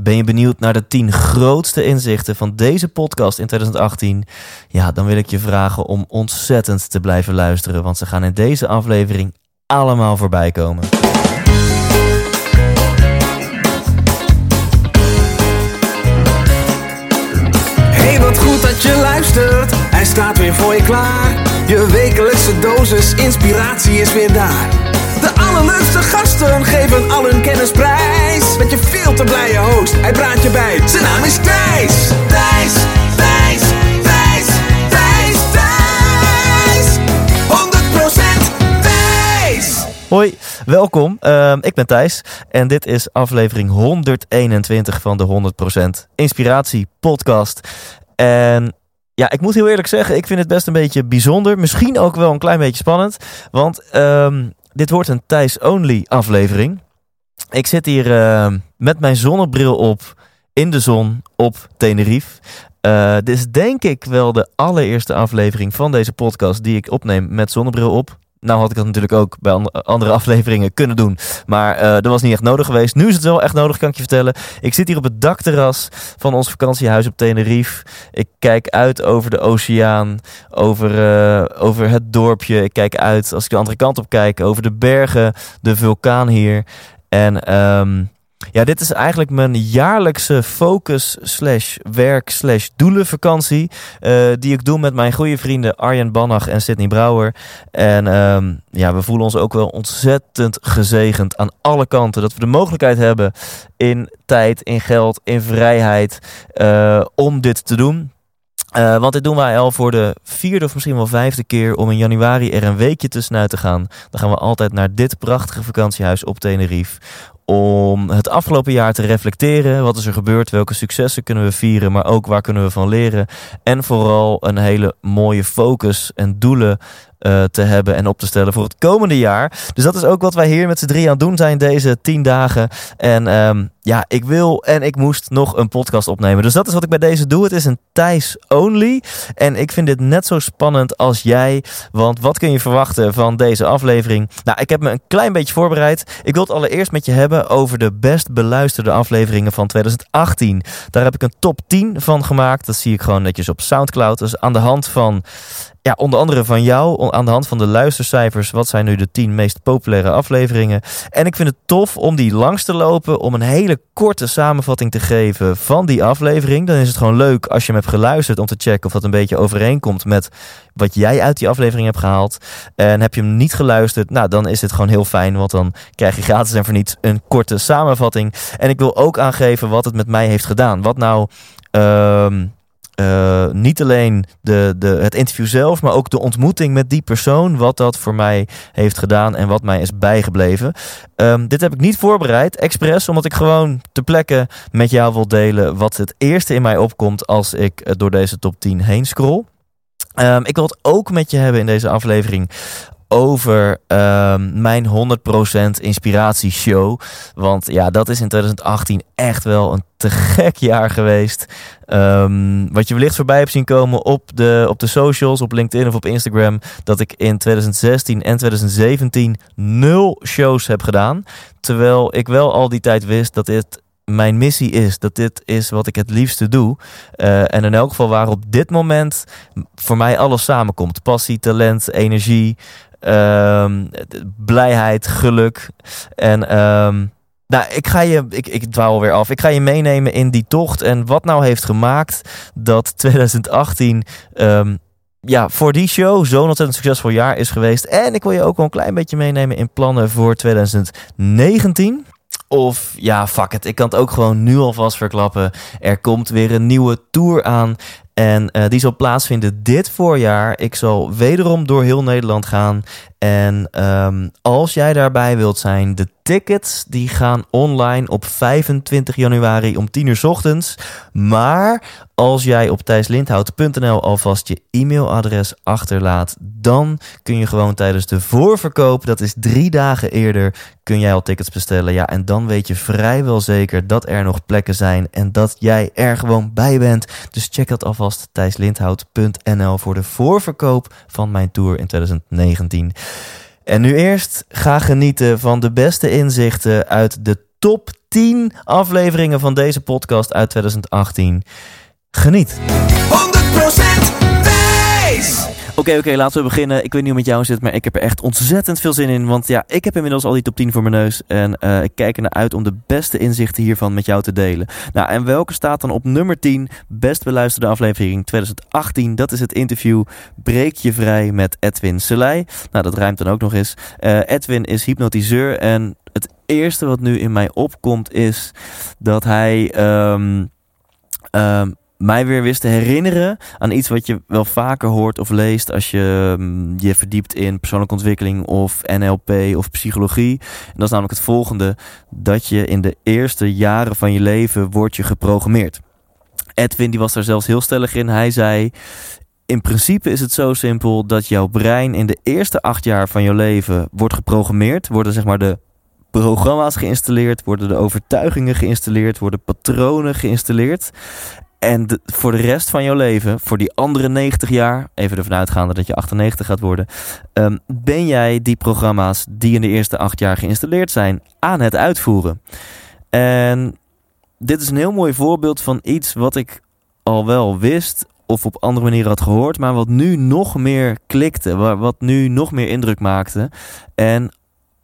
Ben je benieuwd naar de 10 grootste inzichten van deze podcast in 2018? Ja, dan wil ik je vragen om ontzettend te blijven luisteren, want ze gaan in deze aflevering allemaal voorbij komen. Hey, wat goed dat je luistert. Hij staat weer voor je klaar. Je wekelijkse dosis inspiratie is weer daar. De allerleukste gasten geven al hun kennis prijs. Met je veel te blije host, hij praat je bij. Zijn naam is Thijs. Thijs, Thijs, Thijs, Thijs, Thijs. 100% Thijs. Hoi, welkom. Ehm, ik ben Thijs en dit is aflevering 121 van de 100% Inspiratie Podcast. En ja, ik moet heel eerlijk zeggen, ik vind het best een beetje bijzonder. Misschien ook wel een klein beetje spannend. Want ehm, dit wordt een Thijs-only aflevering. Ik zit hier ehm, met mijn zonnebril op in de zon op Tenerife. Eh, dit is denk ik wel de allereerste aflevering van deze podcast die ik opneem met zonnebril op. Nou had ik dat natuurlijk ook bij an- andere afleveringen kunnen doen. Maar eh, dat was niet echt nodig geweest. Nu is het wel echt nodig, kan ik je vertellen. Ik zit hier op het dakterras van ons vakantiehuis op Tenerife. Ik kijk uit over de oceaan, over, eh, over het dorpje. Ik kijk uit, als ik de andere kant op kijk, over de bergen, de vulkaan hier. En ehm, ja, dit is eigenlijk mijn jaarlijkse focus slash werk slash doelenvakantie. eh, die ik doe met mijn goede vrienden Arjen Bannach en Sidney Brouwer. En ehm, ja, we voelen ons ook wel ontzettend gezegend aan alle kanten. Dat we de mogelijkheid hebben in tijd, in geld, in vrijheid eh, om dit te doen. Eh, want dit doen wij al voor de vierde of misschien wel vijfde keer om in januari er een weekje tussenuit te gaan. Dan gaan we altijd naar dit prachtige vakantiehuis op Tenerife. Om het afgelopen jaar te reflecteren. Wat is er gebeurd? Welke successen kunnen we vieren? Maar ook waar kunnen we van leren? En vooral een hele mooie focus en doelen eh, te hebben en op te stellen voor het komende jaar. Dus dat is ook wat wij hier met z'n drie aan het doen zijn deze tien dagen. En ehm, ja, ik wil en ik moest nog een podcast opnemen. Dus dat is wat ik bij deze doe. Het is een Thijs only. En ik vind dit net zo spannend als jij. Want wat kun je verwachten van deze aflevering? Nou, ik heb me een klein beetje voorbereid. Ik wil het allereerst met je hebben over de best beluisterde afleveringen van 2018. Daar heb ik een top 10 van gemaakt. Dat zie ik gewoon netjes op Soundcloud. Dus aan de hand van ja, onder andere van jou, aan de hand van de luistercijfers, wat zijn nu de 10 meest populaire afleveringen? En ik vind het tof om die langs te lopen, om een hele korte samenvatting te geven van die aflevering. Dan is het gewoon leuk als je hem hebt geluisterd om te checken of dat een beetje overeenkomt met wat jij uit die aflevering hebt gehaald. En heb je hem niet geluisterd, nou dan is het gewoon heel fijn, want dan krijg je gratis en voor niets een korte samenvatting. En ik wil ook aangeven wat het met mij heeft gedaan. Wat nou. ehm uh, niet alleen de, de, het interview zelf, maar ook de ontmoeting met die persoon. Wat dat voor mij heeft gedaan en wat mij is bijgebleven. Um, dit heb ik niet voorbereid, expres, omdat ik gewoon ter plekke met jou wil delen wat het eerste in mij opkomt als ik door deze top 10 heen scroll. Um, ik wil het ook met je hebben in deze aflevering over um, mijn 100% inspiratieshow. Want ja, dat is in 2018 echt wel een te gek jaar geweest. Um, wat je wellicht voorbij hebt zien komen op de, op de socials, op LinkedIn of op Instagram. Dat ik in 2016 en 2017 nul shows heb gedaan. Terwijl ik wel al die tijd wist dat dit mijn missie is. Dat dit is wat ik het liefste doe. Uh, en in elk geval waar op dit moment voor mij alles samenkomt. Passie, talent, energie, um, blijheid, geluk. En um, nou, ik ga je, ik, ik dwaal weer af. Ik ga je meenemen in die tocht en wat nou heeft gemaakt dat 2018 um, ja, voor die show zo'n ontzettend succesvol jaar is geweest. En ik wil je ook wel een klein beetje meenemen in plannen voor 2019. Of ja, fuck it. Ik kan het ook gewoon nu alvast verklappen. Er komt weer een nieuwe tour aan. En uh, die zal plaatsvinden dit voorjaar. Ik zal wederom door heel Nederland gaan. En um, als jij daarbij wilt zijn, de tickets die gaan online op 25 januari om 10 uur s ochtends. Maar als jij op thijslindhout.nl alvast je e-mailadres achterlaat, dan kun je gewoon tijdens de voorverkoop, dat is drie dagen eerder, kun jij al tickets bestellen. Ja, en dan weet je vrijwel zeker dat er nog plekken zijn en dat jij er gewoon bij bent. Dus check dat alvast thijslindhout.nl voor de voorverkoop van mijn tour in 2019. En nu eerst ga genieten van de beste inzichten uit de top 10 afleveringen van deze podcast uit 2018. Geniet. 100% Oké, oké, laten we beginnen. Ik weet niet hoe het met jou zit, maar ik heb er echt ontzettend veel zin in. Want ja, ik heb inmiddels al die top 10 voor mijn neus. En eh, ik kijk er naar uit om de beste inzichten hiervan met jou te delen. Nou, en welke staat dan op nummer 10? Best beluisterde aflevering 2018. Dat is het interview Breek je vrij met Edwin Selei. Nou, dat ruimt dan ook nog eens. Eh, Edwin is hypnotiseur en het eerste wat nu in mij opkomt is dat hij... ehm, mij weer wist te herinneren aan iets wat je wel vaker hoort of leest als je mm, je verdiept in persoonlijke ontwikkeling of NLP of psychologie. En dat is namelijk het volgende, dat je in de eerste jaren van je leven wordt je geprogrammeerd. Edwin die was daar zelfs heel stellig in. Hij zei, in principe is het zo simpel dat jouw brein in de eerste acht jaar van je leven wordt geprogrammeerd. Worden zeg maar de programma's geïnstalleerd, worden de overtuigingen geïnstalleerd, worden patronen geïnstalleerd. En voor de rest van jouw leven, voor die andere 90 jaar, even ervan uitgaande dat je 98 gaat worden, ehm, ben jij die programma's die in de eerste acht jaar geïnstalleerd zijn aan het uitvoeren. En dit is een heel mooi voorbeeld van iets wat ik al wel wist of op andere manieren had gehoord, maar wat nu nog meer klikte, wa- wat nu nog meer indruk maakte. En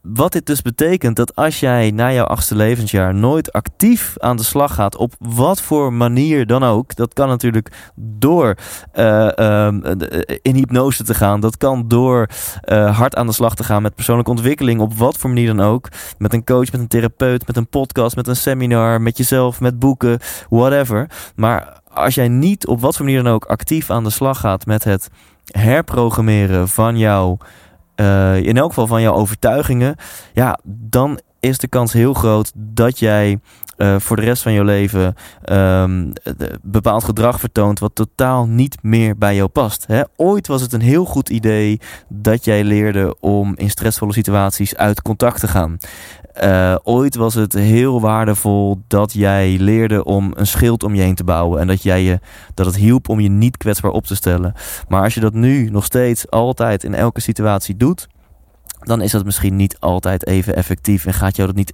wat dit dus betekent dat als jij na jouw achtste levensjaar nooit actief aan de slag gaat, op wat voor manier dan ook, dat kan natuurlijk door eh, ehm, eh, in hypnose te gaan, dat kan door eh, hard aan de slag te gaan met persoonlijke ontwikkeling, op wat voor manier dan ook, met een coach, met een therapeut, met een podcast, met een seminar, met jezelf, met boeken, whatever. Maar als jij niet op wat voor manier dan ook actief aan de slag gaat met het herprogrammeren van jouw eh, in elk geval van jouw overtuigingen, ja, dan is de kans heel groot dat jij eh, voor de rest van je leven ehm, de- bepaald gedrag vertoont wat totaal niet meer bij jou past. Hè? Ooit was het een heel goed idee dat jij leerde om in stressvolle situaties uit contact te gaan. Eh, ooit was het heel waardevol dat jij leerde om een schild om je heen te bouwen en dat, jij je, dat het hielp om je niet kwetsbaar op te stellen. Maar als je dat nu nog steeds altijd in elke situatie doet, dan is dat misschien niet altijd even effectief en gaat jou dat niet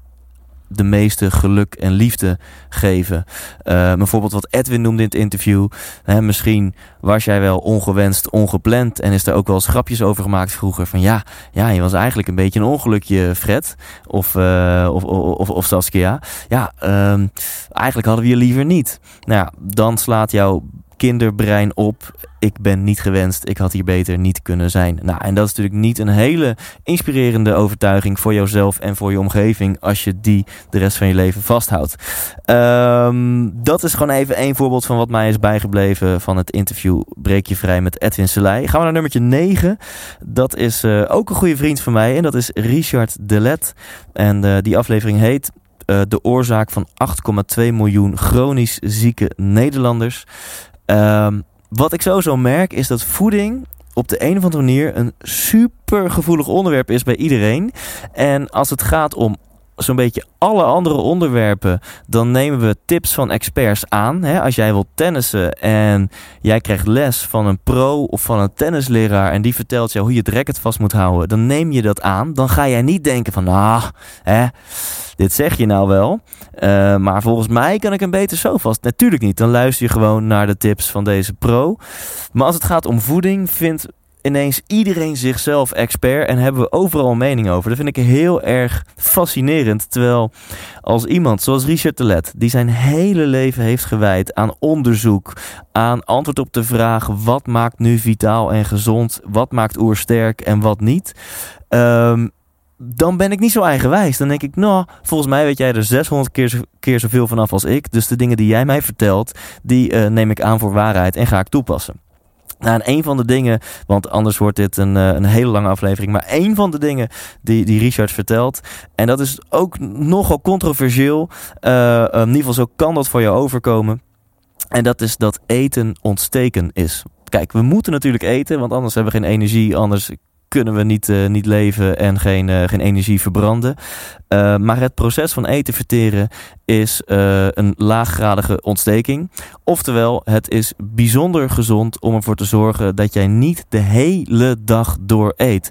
de meeste geluk en liefde geven. Eh, bijvoorbeeld wat Edwin noemde in het interview. Hè, misschien was jij wel ongewenst, ongepland en is er ook wel eens grapjes over gemaakt vroeger. Van ja, ja je was eigenlijk een beetje een ongelukje, Fred. Of, of, of, of, of Saskia. Ja, ehm, eigenlijk hadden we je liever niet. Nou ja, dan slaat jouw kinderbrein op. Ik ben niet gewenst, ik had hier beter niet kunnen zijn. Nou, en dat is natuurlijk niet een hele inspirerende overtuiging voor jouzelf en voor je omgeving als je die de rest van je leven vasthoudt. Ehm, dat is gewoon even één voorbeeld van wat mij is bijgebleven van het interview Breek je vrij met Edwin Selei. Gaan we naar nummertje 9. Dat is eh, ook een goede vriend van mij en dat is Richard Delet. En eh, die aflevering heet eh, De oorzaak van 8,2 miljoen chronisch zieke Nederlanders. Ehm, wat ik sowieso merk is dat voeding op de een of andere manier een super gevoelig onderwerp is bij iedereen. En als het gaat om zo'n beetje alle andere onderwerpen, dan nemen we tips van experts aan. Hè? Als jij wilt tennissen en jij krijgt les van een pro of van een tennisleraar en die vertelt jou hoe je het racket vast moet houden, dan neem je dat aan. Dan ga jij niet denken van, ah, hè, dit zeg je nou wel, eh, maar volgens mij kan ik hem beter zo vast. Natuurlijk niet. Dan luister je gewoon naar de tips van deze pro. Maar als het gaat om voeding, vindt ineens iedereen zichzelf expert en hebben we overal een mening over. Dat vind ik heel erg fascinerend. Terwijl als iemand zoals Richard Telet, die zijn hele leven heeft gewijd aan onderzoek, aan antwoord op de vraag wat maakt nu vitaal en gezond, wat maakt oersterk en wat niet. Ehm, dan ben ik niet zo eigenwijs. Dan denk ik, nou, volgens mij weet jij er 600 keer, zo- keer zoveel vanaf als ik. Dus de dingen die jij mij vertelt, die eh, neem ik aan voor waarheid en ga ik toepassen. Nou, en een van de dingen, want anders wordt dit een, eh, een hele lange aflevering, maar een van de dingen die, die Richard vertelt, en dat is ook nogal controversieel, eh, in ieder geval zo kan dat voor jou overkomen, en dat is dat eten ontsteken is. Kijk, we moeten natuurlijk eten, want anders hebben we geen energie, anders kunnen we niet, uh, niet leven en geen, uh, geen energie verbranden. Uh, maar het proces van eten verteren is een laaggradige ontsteking. Oftewel, het is bijzonder gezond om ervoor te zorgen dat jij niet de hele dag door eet.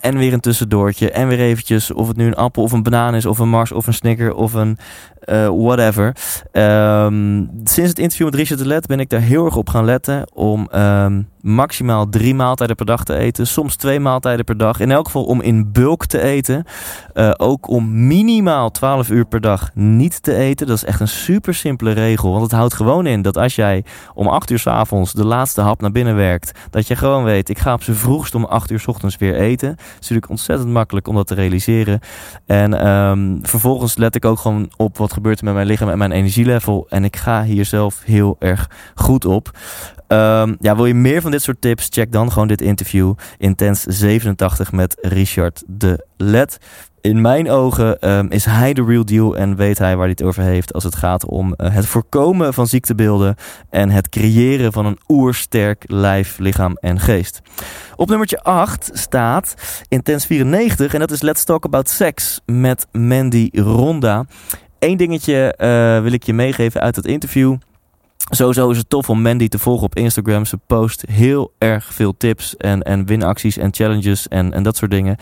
en weer een tussendoortje en weer eventjes of het nu een appel of een banaan is of een mars of een snicker of een uh, whatever. Um, sinds het interview met Richard de Let ben ik daar heel erg op gaan letten om um, maximaal drie maaltijden per dag te eten. Soms twee maaltijden per dag. In elk geval om in bulk te eten. Uh, ook om minimaal 12 uur per dag niet te eten. Dat is echt een super simpele regel. Want het houdt gewoon in dat als jij om 8 uur s avonds de laatste hap naar binnen werkt. Dat je gewoon weet, ik ga op z'n vroegst om 8 uur s ochtends weer eten. Het is natuurlijk ontzettend makkelijk om dat te realiseren. En um, vervolgens let ik ook gewoon op wat gebeurt er met mijn lichaam en mijn energielevel. En ik ga hier zelf heel erg goed op. Um, ja, wil je meer van dit soort tips? Check dan gewoon dit interview. Intens 87 met Richard de Let. In mijn ogen um, is hij de real deal en weet hij waar hij het over heeft als het gaat om uh, het voorkomen van ziektebeelden en het creëren van een oersterk lijf, lichaam en geest. Op nummertje 8 staat Intens 94 en dat is Let's Talk About Sex met Mandy Ronda. Eén dingetje uh, wil ik je meegeven uit het interview. Sowieso is het tof om Mandy te volgen op Instagram. Ze post heel erg veel tips en, en winacties en challenges en, en dat soort dingen.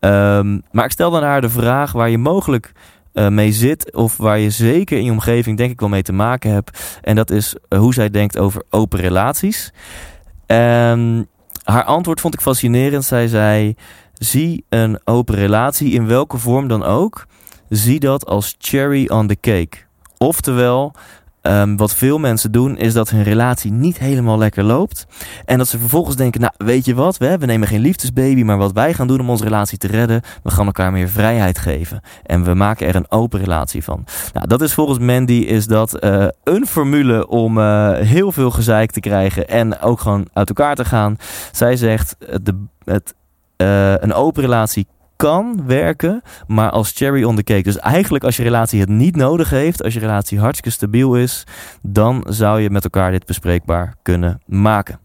Um, maar ik stel dan haar de vraag waar je mogelijk uh, mee zit. Of waar je zeker in je omgeving denk ik wel mee te maken hebt. En dat is uh, hoe zij denkt over open relaties. Um, haar antwoord vond ik fascinerend. Zij zei, zie een open relatie in welke vorm dan ook. Zie dat als cherry on the cake. Oftewel, Um, wat veel mensen doen, is dat hun relatie niet helemaal lekker loopt. En dat ze vervolgens denken, nou weet je wat, we, we nemen geen liefdesbaby, maar wat wij gaan doen om onze relatie te redden, we gaan elkaar meer vrijheid geven. En we maken er een open relatie van. Nou, dat is volgens Mandy is dat uh, een formule om uh, heel veel gezeik te krijgen en ook gewoon uit elkaar te gaan. Zij zegt, de, het, een open relatie kan werken, maar als cherry on the cake. Dus eigenlijk als je relatie het niet nodig heeft, als je relatie hartstikke stabiel is, dan zou je met elkaar dit bespreekbaar kunnen maken.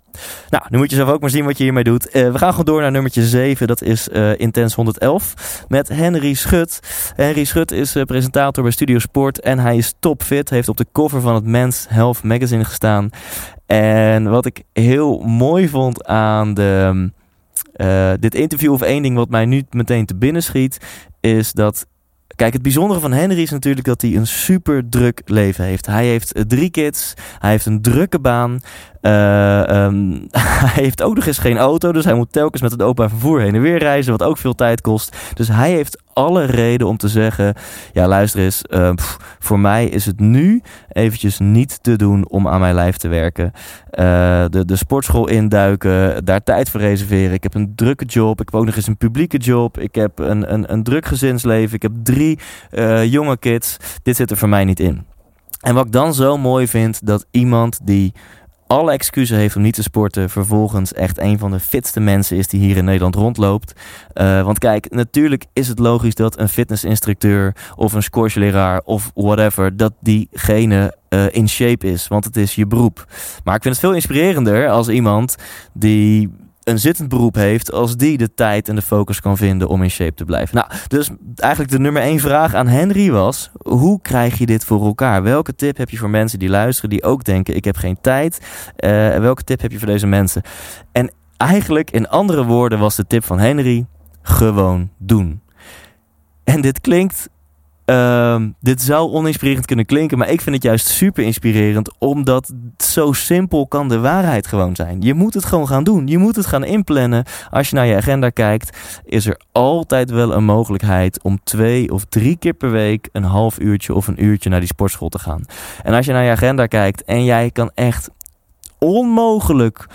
Nou, nu moet je zelf ook maar zien wat je hiermee doet. Uh, we gaan gewoon door naar nummertje 7. Dat is uh, Intens 111 met Henry Schut. Henry Schut is uh, presentator bij Studio Sport en hij is topfit. Heeft op de cover van het Men's Health magazine gestaan. En wat ik heel mooi vond aan de uh, dit interview of één ding wat mij nu meteen te binnen schiet, is dat Kijk, het bijzondere van Henry is natuurlijk dat hij een super druk leven heeft. Hij heeft eh, drie kids, hij heeft een drukke baan. Uh, um, hij heeft ook nog eens geen auto, dus hij moet telkens met het openbaar vervoer heen en weer reizen, wat ook veel tijd kost. Dus hij heeft alle reden om te zeggen: Ja, luister eens, pff, voor mij is het nu eventjes niet te doen om aan mijn lijf te werken. Uh, de, de sportschool induiken, daar tijd voor reserveren. Ik heb een drukke job, ik heb ook nog eens een publieke job. Ik heb een, een, een druk gezinsleven, ik heb drie jonge kids. Dit zit er voor mij niet in. En wat ik dan zo mooi vind, dat iemand die alle excuses heeft om niet te sporten, vervolgens echt een van de fitste mensen is die hier in Nederland rondloopt. Uh, want kijk, natuurlijk is het logisch dat een fitnessinstructeur of een squashleraar of whatever, dat diegene uh, in shape is, want het is je beroep. Maar ik vind het veel inspirerender als iemand die een zittend beroep heeft, als die de tijd en de focus kan vinden om in shape te blijven. Nou, dus eigenlijk de nummer één vraag aan Henry was: hoe krijg je dit voor elkaar? Welke tip heb je voor mensen die luisteren, die ook denken: ik heb geen tijd? Uh, welke tip heb je voor deze mensen? En eigenlijk, in andere woorden, was de tip van Henry: gewoon doen. En dit klinkt Uh, dit zou oninspirerend kunnen klinken, maar ik vind het juist super inspirerend, omdat zo simpel kan de waarheid gewoon zijn. Je moet het gewoon gaan doen. Je moet het gaan inplannen. Als je naar je agenda kijkt, is er altijd wel een mogelijkheid om twee of drie keer per week een half uurtje of een uurtje naar die sportschool te gaan. En als je naar je agenda kijkt en jij kan echt onmogelijk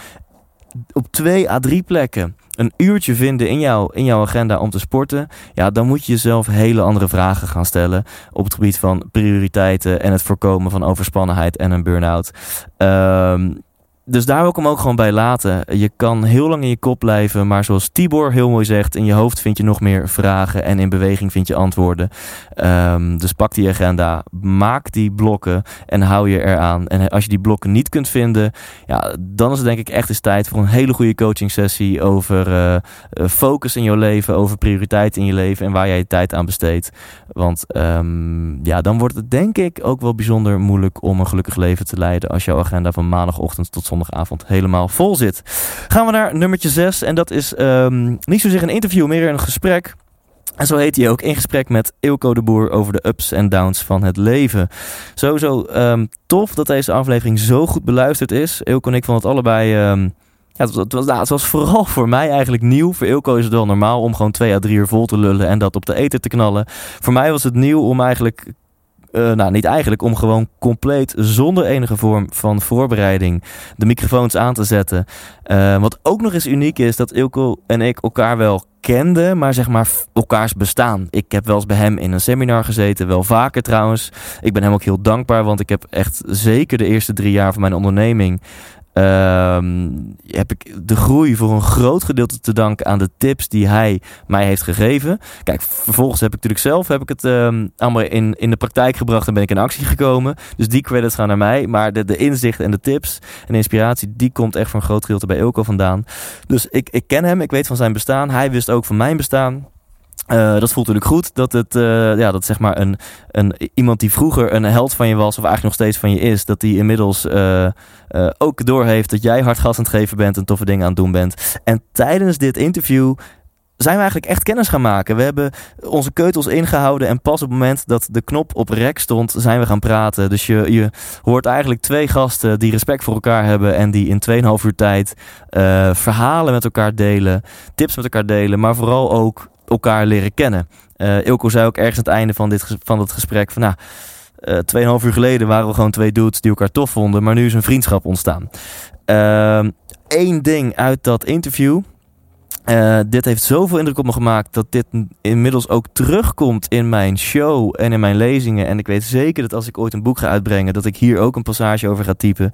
op twee à drie plekken een uurtje vinden in, jou, in jouw agenda om te sporten, ja, dan moet je jezelf hele andere vragen gaan stellen op het gebied van prioriteiten en het voorkomen van overspannenheid en een burn-out. Um, dus daar wil ik hem ook gewoon bij laten. Je kan heel lang in je kop blijven, maar zoals Tibor heel mooi zegt, in je hoofd vind je nog meer vragen en in beweging vind je antwoorden. Ehm, dus pak die agenda, maak die blokken en hou je eraan. En als je die blokken niet kunt vinden, ja, dan is het denk ik echt eens tijd voor een hele goede coaching sessie over uh, focus in jouw leven, over prioriteit in je leven en waar jij je tijd aan besteedt. Want um, ja, dan wordt het denk ik ook wel bijzonder moeilijk om een gelukkig leven te leiden als jouw agenda van maandagochtend tot zondagavond helemaal vol zit. Gaan we naar nummertje 6 en dat is um, niet zozeer een interview, meer een gesprek. En zo heet hij ook in gesprek met Ilko de Boer over de ups en downs van het leven. Sowieso um, tof dat deze aflevering zo goed beluisterd is. Ilko en ik vonden het allebei... Um, ja, het, was, nou, was vooral voor mij eigenlijk nieuw. Voor Ilko is het wel normaal om gewoon twee à drie uur vol te lullen en dat op de eten te knallen. Voor mij was het nieuw om eigenlijk uh, nou, niet eigenlijk, om gewoon compleet zonder enige vorm van voorbereiding de microfoons aan te zetten. Uh, wat ook nog eens uniek is, dat Ilko en ik elkaar wel kenden, maar zeg maar elkaars bestaan. Ik heb wel eens bij hem in een seminar gezeten, wel vaker trouwens. Ik ben hem ook heel dankbaar, want ik heb echt zeker de eerste drie jaar van mijn onderneming Uh, heb ik de groei voor een groot gedeelte te danken aan de tips die hij mij heeft gegeven. Kijk, vervolgens heb ik natuurlijk zelf heb ik het uh, allemaal in, in de praktijk gebracht en ben ik in actie gekomen. Dus die credits gaan naar mij. Maar de, de inzichten en de tips en de inspiratie, die komt echt voor een groot gedeelte bij Ilko vandaan. Dus ik, ik ken hem, ik weet van zijn bestaan. Hij wist ook van mijn bestaan. Uh, dat voelt natuurlijk goed. Dat het, uh, ja, dat zeg maar een, een, iemand die vroeger een held van je was, of eigenlijk nog steeds van je is, dat die inmiddels uh, ook doorheeft dat jij hard gas aan het geven bent en toffe dingen aan het doen bent. En tijdens dit interview zijn we eigenlijk echt kennis gaan maken. We hebben onze keutels ingehouden en pas op het moment dat de knop op rek stond, zijn we gaan praten. Dus je, je hoort eigenlijk twee gasten die respect voor elkaar hebben en die in 2,5 uur tijd uh, verhalen met elkaar delen, tips met elkaar delen, maar vooral ook elkaar leren kennen. Ilko zei ook ergens aan het einde van, dit, van het gesprek van nou, uh, tweeënhalf uur geleden waren we gewoon twee dudes die elkaar tof vonden, maar nu is een vriendschap ontstaan. Eén uh, ding uit dat interview. Uh, dit heeft zoveel indruk op me gemaakt dat dit inmiddels ook terugkomt in mijn show en in mijn lezingen. En ik weet zeker dat als ik ooit een boek ga uitbrengen, dat ik hier ook een passage over ga typen.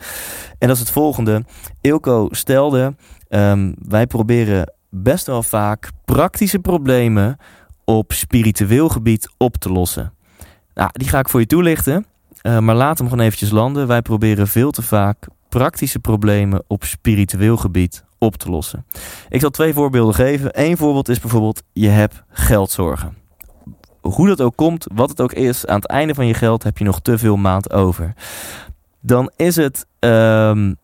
En dat is het volgende. Ilko stelde, um, wij proberen best wel vaak praktische problemen op spiritueel gebied op te lossen. Nou, die ga ik voor je toelichten. Uh, maar laat hem gewoon eventjes landen. Wij proberen veel te vaak praktische problemen op spiritueel gebied op te lossen. Ik zal twee voorbeelden geven. Eén voorbeeld is bijvoorbeeld: je hebt geldzorgen. Hoe dat ook komt, wat het ook is, aan het einde van je geld heb je nog te veel maand over. Dan is het um,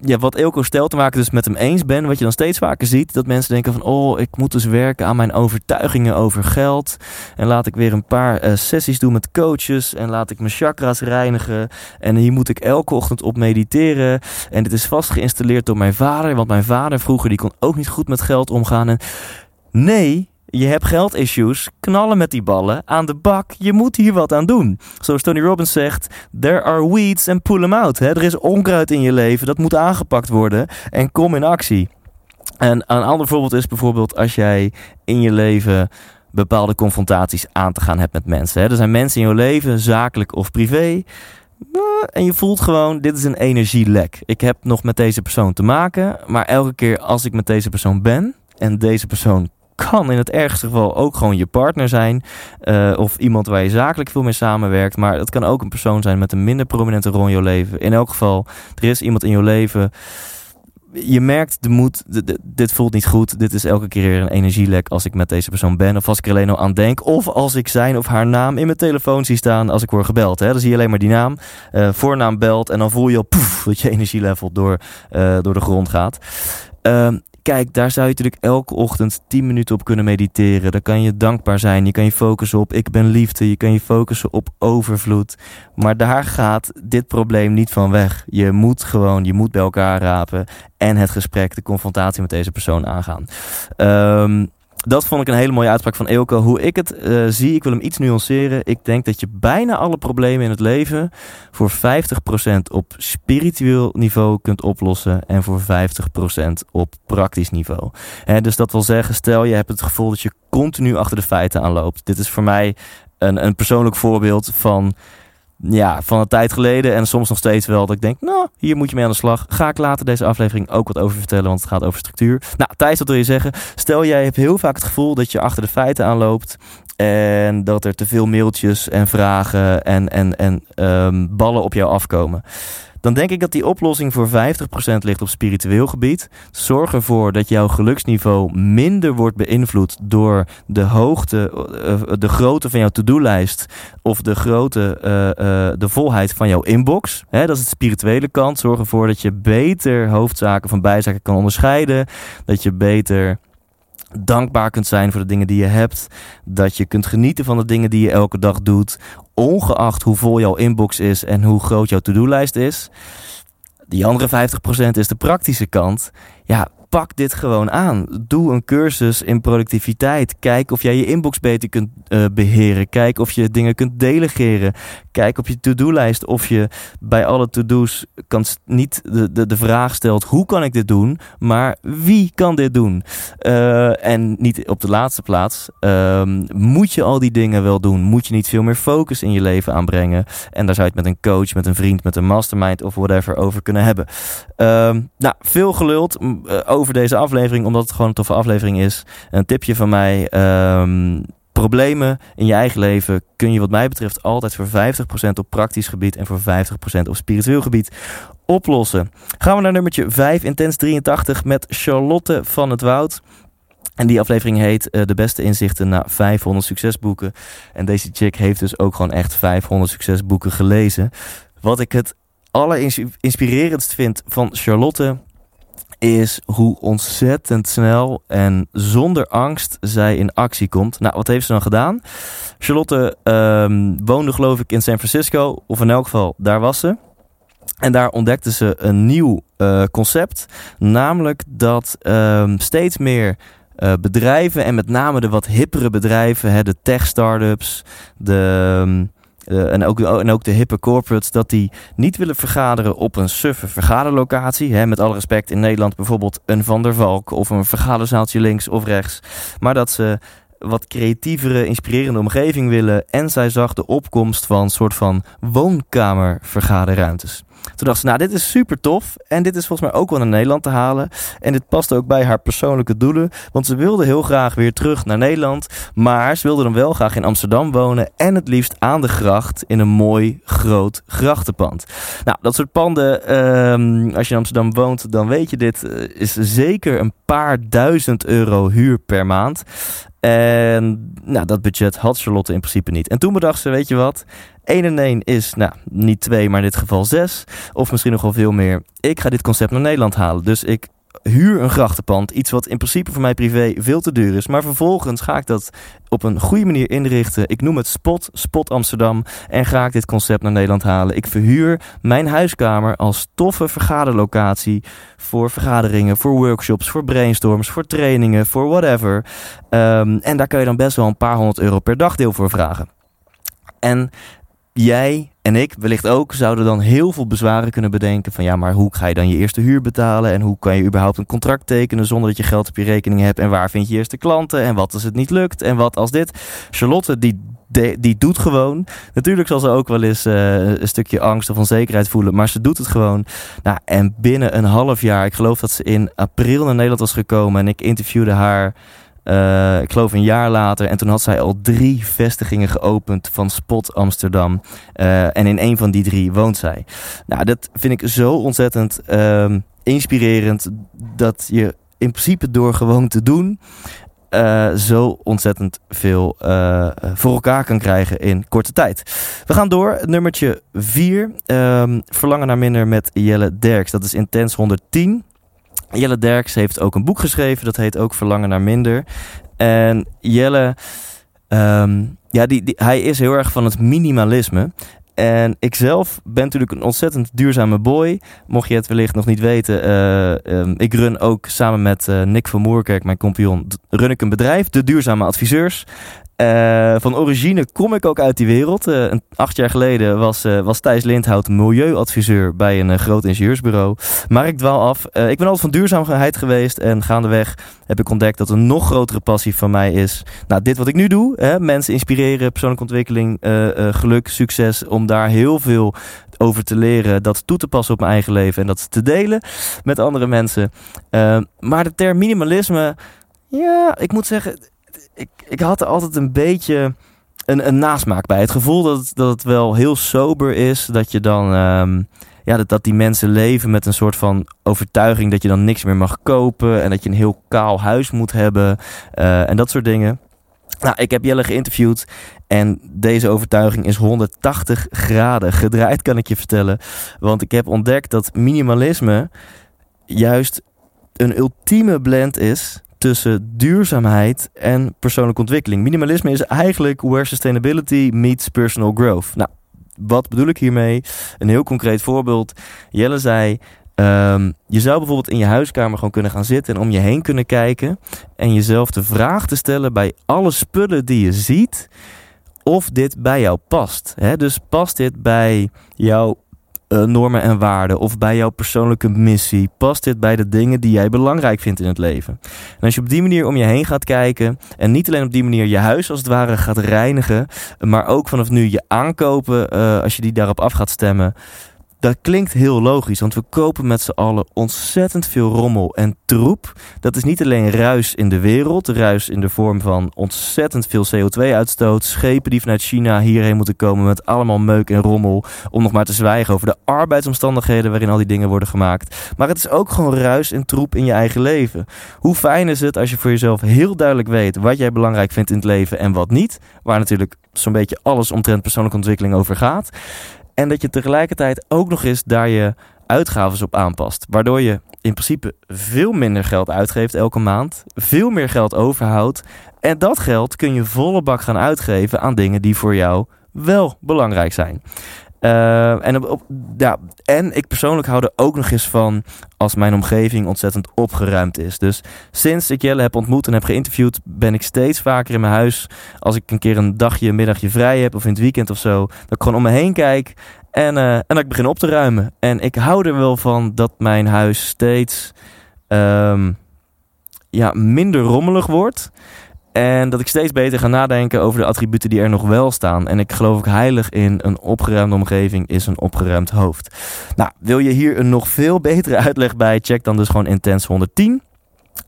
ja, wat Elko stelt te maken dus met hem eens ben, wat je dan steeds vaker ziet, dat mensen denken van, oh, ik moet dus werken aan mijn overtuigingen over geld. En laat ik weer een paar uh, sessies doen met coaches en laat ik mijn chakras reinigen. En hier moet ik elke ochtend op mediteren. En dit is vast geïnstalleerd door mijn vader, want mijn vader vroeger, die kon ook niet goed met geld omgaan. En nee, je hebt geldissues, knallen met die ballen aan de bak. Je moet hier wat aan doen. Zoals Tony Robbins zegt, there are weeds and pull them out. Er is onkruid in je leven, dat moet aangepakt worden en kom in actie. En een ander voorbeeld is bijvoorbeeld als jij in je leven bepaalde confrontaties aan te gaan hebt met mensen. Er zijn mensen in je leven, zakelijk of privé, en je voelt gewoon, dit is een energielek. Ik heb nog met deze persoon te maken, maar elke keer als ik met deze persoon ben en deze persoon kan in het ergste geval ook gewoon je partner zijn. Uh, of iemand waar je zakelijk veel mee samenwerkt. Maar het kan ook een persoon zijn met een minder prominente rol in jouw leven. In elk geval, er is iemand in jouw leven. Je merkt de moed, dit voelt niet goed. Dit is elke keer een energielek als ik met deze persoon ben. Of als ik er alleen al aan denk. Of als ik zijn of haar naam in mijn telefoon zie staan als ik word gebeld. Hè. Dan zie je alleen maar die naam. Uh, voornaam belt. En dan voel je al dat je energielevel door, uh, door de grond gaat. Uh, Kijk, daar zou je natuurlijk elke ochtend 10 minuten op kunnen mediteren. Daar kan je dankbaar zijn. Je kan je focussen op ik ben liefde. Je kan je focussen op overvloed. Maar daar gaat dit probleem niet van weg. Je moet gewoon, je moet bij elkaar rapen. En het gesprek, de confrontatie met deze persoon aangaan. Um, dat vond ik een hele mooie uitspraak van Eelco. Hoe ik het uh, zie, ik wil hem iets nuanceren. Ik denk dat je bijna alle problemen in het leven voor 50% op spiritueel niveau kunt oplossen en voor 50% op praktisch niveau. Dus dat wil zeggen, stel je hebt het gevoel dat je continu achter de feiten aanloopt. Dit is voor mij een, een persoonlijk voorbeeld van ja, van een tijd geleden en soms nog steeds wel dat ik denk, nou, hier moet je mee aan de slag. Ga ik later deze aflevering ook wat over vertellen, want het gaat over structuur. Nou, Thijs, wat wil je zeggen? Stel, jij hebt heel vaak het gevoel dat je achter de feiten aanloopt en dat er te veel mailtjes en vragen en, en, en um, ballen op jou afkomen dan denk ik dat die oplossing voor 50% ligt op spiritueel gebied. Zorg ervoor dat jouw geluksniveau minder wordt beïnvloed door de hoogte, uh, de grootte van jouw to-do-lijst of de grootte, uh, uh, de volheid van jouw inbox. Dat is de spirituele kant. Zorg ervoor dat je beter hoofdzaken van bijzaken kan onderscheiden. Dat je beter dankbaar kunt zijn voor de dingen die je hebt. Dat je kunt genieten van de dingen die je elke dag doet. Ongeacht hoe vol jouw inbox is en hoe groot jouw to-do-lijst is. Die andere 50% is de praktische kant. Ja, pak dit gewoon aan. Doe een cursus in productiviteit. Kijk of jij je inbox beter kunt uh, beheren. Kijk of je dingen kunt delegeren. Kijk op je to-do-lijst of je bij alle to-do's kan niet de, de, de vraag stelt: hoe kan ik dit doen? Maar wie kan dit doen? Uh, en niet op de laatste plaats. Uh, moet je al die dingen wel doen? Moet je niet veel meer focus in je leven aanbrengen? En daar zou je het met een coach, met een vriend, met een mastermind of whatever over kunnen hebben. Ehm, nou, veel geluld uh, over deze aflevering, omdat het gewoon een toffe aflevering is. Een tipje van mij. Um, problemen in je eigen leven kun je wat mij betreft altijd voor 50% op praktisch gebied en voor 50% op spiritueel gebied oplossen. Gaan we naar nummertje 5, Intens 83 met Charlotte van het Woud. En die aflevering heet uh, De beste inzichten na 500 succesboeken. En deze chick heeft dus ook gewoon echt 500 succesboeken gelezen. Wat ik het allerinspirerendst vind van Charlotte is hoe ontzettend snel en zonder angst zij in actie komt. Nou, wat heeft ze dan gedaan? Charlotte um, woonde geloof ik in San Francisco, of in elk geval daar was ze. En daar ontdekte ze een nieuw uh, concept, namelijk dat um, steeds meer uh, bedrijven en met name de wat hippere bedrijven, hè, de tech-startups, de... Um, uh, en, ook, en ook de hippe corporates, dat die niet willen vergaderen op een suffe vergaderlocatie. Hè, met alle respect in Nederland bijvoorbeeld een Van der Valk of een vergaderzaaltje links of rechts. Maar dat ze wat creatievere, inspirerende omgeving willen. En zij zag de opkomst van soort van woonkamervergaderruimtes. Toen dacht ze, nou, dit is super tof. En dit is volgens mij ook wel naar Nederland te halen. En dit past ook bij haar persoonlijke doelen. Want ze wilde heel graag weer terug naar Nederland. Maar ze wilde dan wel graag in Amsterdam wonen. En het liefst aan de gracht in een mooi groot grachtenpand. Nou, dat soort panden, um, als je in Amsterdam woont, dan weet je dit, uh, is zeker een paar duizend euro huur per maand. En nou, dat budget had Charlotte in principe niet. En toen bedacht ze, weet je wat? 1 en 1 is, nou, niet 2, maar in dit geval 6. Of misschien nog wel veel meer. Ik ga dit concept naar Nederland halen. Dus ik huur een grachtenpand. Iets wat in principe voor mij privé veel te duur is. Maar vervolgens ga ik dat op een goede manier inrichten. Ik noem het Spot, Spot Amsterdam. En ga ik dit concept naar Nederland halen. Ik verhuur mijn huiskamer als toffe vergaderlocatie. Voor vergaderingen, voor workshops, voor brainstorms, voor trainingen, voor whatever. Um, en daar kun je dan best wel een paar honderd euro per dagdeel voor vragen. En jij en ik wellicht ook zouden dan heel veel bezwaren kunnen bedenken van ja, maar hoe ga je dan je eerste huur betalen en hoe kan je überhaupt een contract tekenen zonder dat je geld op je rekening hebt en waar vind je eerste klanten en wat als het niet lukt en wat als dit. Charlotte die die doet gewoon. Natuurlijk zal ze ook wel eens uh, een stukje angst of onzekerheid voelen, maar ze doet het gewoon. Nou, en binnen een half jaar, ik geloof dat ze in april naar Nederland was gekomen en ik interviewde haar uh, ik geloof een jaar later. En toen had zij al drie vestigingen geopend van Spot Amsterdam. Uh, en in een van die drie woont zij. Nou, dat vind ik zo ontzettend uh, inspirerend. Dat je in principe door gewoon te doen. Uh, zo ontzettend veel voor elkaar kan krijgen in korte tijd. We gaan door. Nummertje 4. Um, verlangen naar minder met Jelle Derks. Dat is Intens 110. Jelle Derks heeft ook een boek geschreven. Dat heet ook Verlangen naar Minder. En Jelle, um, ja, die, hij is heel erg van het minimalisme. En ik zelf ben natuurlijk een ontzettend duurzame boy. Mocht je het wellicht nog niet weten. Uh, um, ik run ook samen met uh, Nick van Moerkerk, mijn compagnon, run ik een bedrijf. De Duurzame Adviseurs. Uh, van origine kom ik ook uit die wereld. Uh, acht jaar geleden was, uh, was Thijs Lindhout milieuadviseur bij een groot ingenieursbureau. Maar ik dwaal af. ik ben altijd van duurzaamheid geweest en gaandeweg heb ik ontdekt dat een nog grotere passie van mij is. Nou, dit wat ik nu doe, hè, mensen inspireren, persoonlijke ontwikkeling, geluk, succes, om daar heel veel over te leren, dat toe te passen op mijn eigen leven en dat te delen met andere mensen. maar de term minimalisme, ja, ik moet zeggen, ik, ik had er altijd een beetje een, een nasmaak bij. Het gevoel dat dat het wel heel sober is. Dat je dan. Ehm, ja, dat, dat die mensen leven met een soort van overtuiging dat je dan niks meer mag kopen. En dat je een heel kaal huis moet hebben. Uh, en dat soort dingen. Nou, ik heb Jelle geïnterviewd en deze overtuiging is 180 graden gedraaid, kan ik je vertellen. Want ik heb ontdekt dat minimalisme juist een ultieme blend is tussen duurzaamheid en persoonlijke ontwikkeling. Minimalisme is eigenlijk where sustainability meets personal growth. Nou, wat bedoel ik hiermee? Een heel concreet voorbeeld. Jelle zei. Um, je zou bijvoorbeeld in je huiskamer gewoon kunnen gaan zitten en om je heen kunnen kijken. En jezelf de vraag te stellen bij alle spullen die je ziet. Of dit bij jou past. Dus past dit bij jouw uh, normen en waarden of bij jouw persoonlijke missie? Past dit bij de dingen die jij belangrijk vindt in het leven? En als je op die manier om je heen gaat kijken en niet alleen op die manier je huis als het ware gaat reinigen, maar ook vanaf nu je aankopen, uh, als je die daarop af gaat stemmen, dat klinkt heel logisch, want we kopen met z'n allen ontzettend veel rommel en troep. Dat is niet alleen ruis in de wereld, ruis in de vorm van ontzettend veel CO2-uitstoot, schepen die vanuit China hierheen moeten komen met allemaal meuk en rommel, om nog maar te zwijgen over de arbeidsomstandigheden waarin al die dingen worden gemaakt. Maar het is ook gewoon ruis en troep in je eigen leven. Hoe fijn is het als je voor jezelf heel duidelijk weet wat jij belangrijk vindt in het leven en wat niet, waar natuurlijk zo'n beetje alles omtrent persoonlijke ontwikkeling over gaat. En dat je tegelijkertijd ook nog eens daar je uitgaven op aanpast. Waardoor je in principe veel minder geld uitgeeft elke maand. Veel meer geld overhoudt. En dat geld kun je volle bak gaan uitgeven aan dingen die voor jou wel belangrijk zijn. Uh, en, op, ja, en ik persoonlijk hou er ook nog eens van als mijn omgeving ontzettend opgeruimd is. Dus sinds ik Jelle heb ontmoet en heb geïnterviewd, ben ik steeds vaker in mijn huis. Als ik een keer een dagje, een middagje vrij heb of in het weekend of zo, dat ik gewoon om me heen kijk en, uh, en dat ik begin op te ruimen. En ik hou er wel van dat mijn huis steeds um, ja, minder rommelig wordt. En dat ik steeds beter ga nadenken over de attributen die er nog wel staan. En ik geloof ook heilig in een opgeruimde omgeving is een opgeruimd hoofd. Nou, wil je hier een nog veel betere uitleg bij? Check dan dus gewoon Intense 110.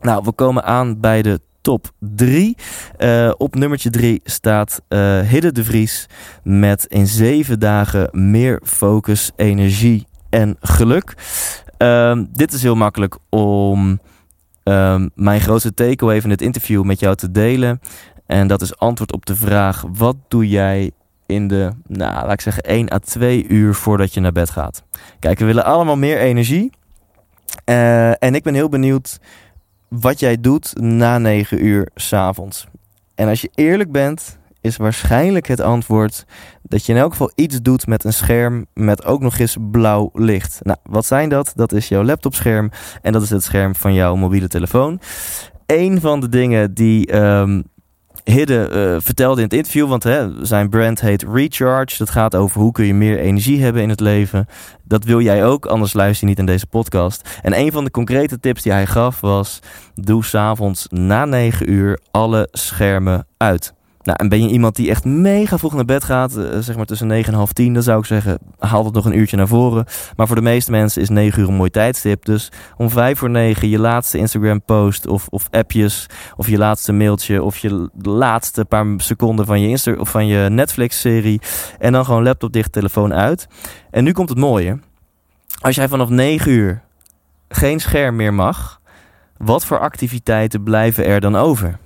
Nou, we komen aan bij de top 3. Uh, op nummertje 3 staat uh, de Vries met in 7 dagen meer focus, energie en geluk. Uh, dit is heel makkelijk om um, mijn grootste takeaway van dit interview met jou te delen. En dat is antwoord op de vraag: wat doe jij in de, nou, laat ik zeggen, 1 à 2 uur voordat je naar bed gaat? Kijk, we willen allemaal meer energie. Uh, en ik ben heel benieuwd wat jij doet na 9 uur s'avonds. En als je eerlijk bent, is waarschijnlijk het antwoord dat je in elk geval iets doet met een scherm met ook nog eens blauw licht. Nou, wat zijn dat? Dat is jouw laptopscherm en dat is het scherm van jouw mobiele telefoon. Een van de dingen die um, Hidde uh, vertelde in het interview, want hè, zijn brand heet Recharge. Dat gaat over hoe kun je meer energie hebben in het leven. Dat wil jij ook, anders luister je niet in deze podcast. En een van de concrete tips die hij gaf was: doe s'avonds na 9 uur alle schermen uit. Nou, en ben je iemand die echt mega vroeg naar bed gaat, uh, zeg maar tussen 9 en half 10, dan zou ik zeggen, haal het nog een uurtje naar voren. Maar voor de meeste mensen is 9 uur een mooi tijdstip. Dus om 5 voor 9 je laatste Instagram post of, of appjes, of je laatste mailtje, of je laatste paar seconden van je, Insta of van je Netflix serie. En dan gewoon laptop dicht, telefoon uit. En nu komt het mooie. Als jij vanaf 9 uur geen scherm meer mag, wat voor activiteiten blijven er dan over?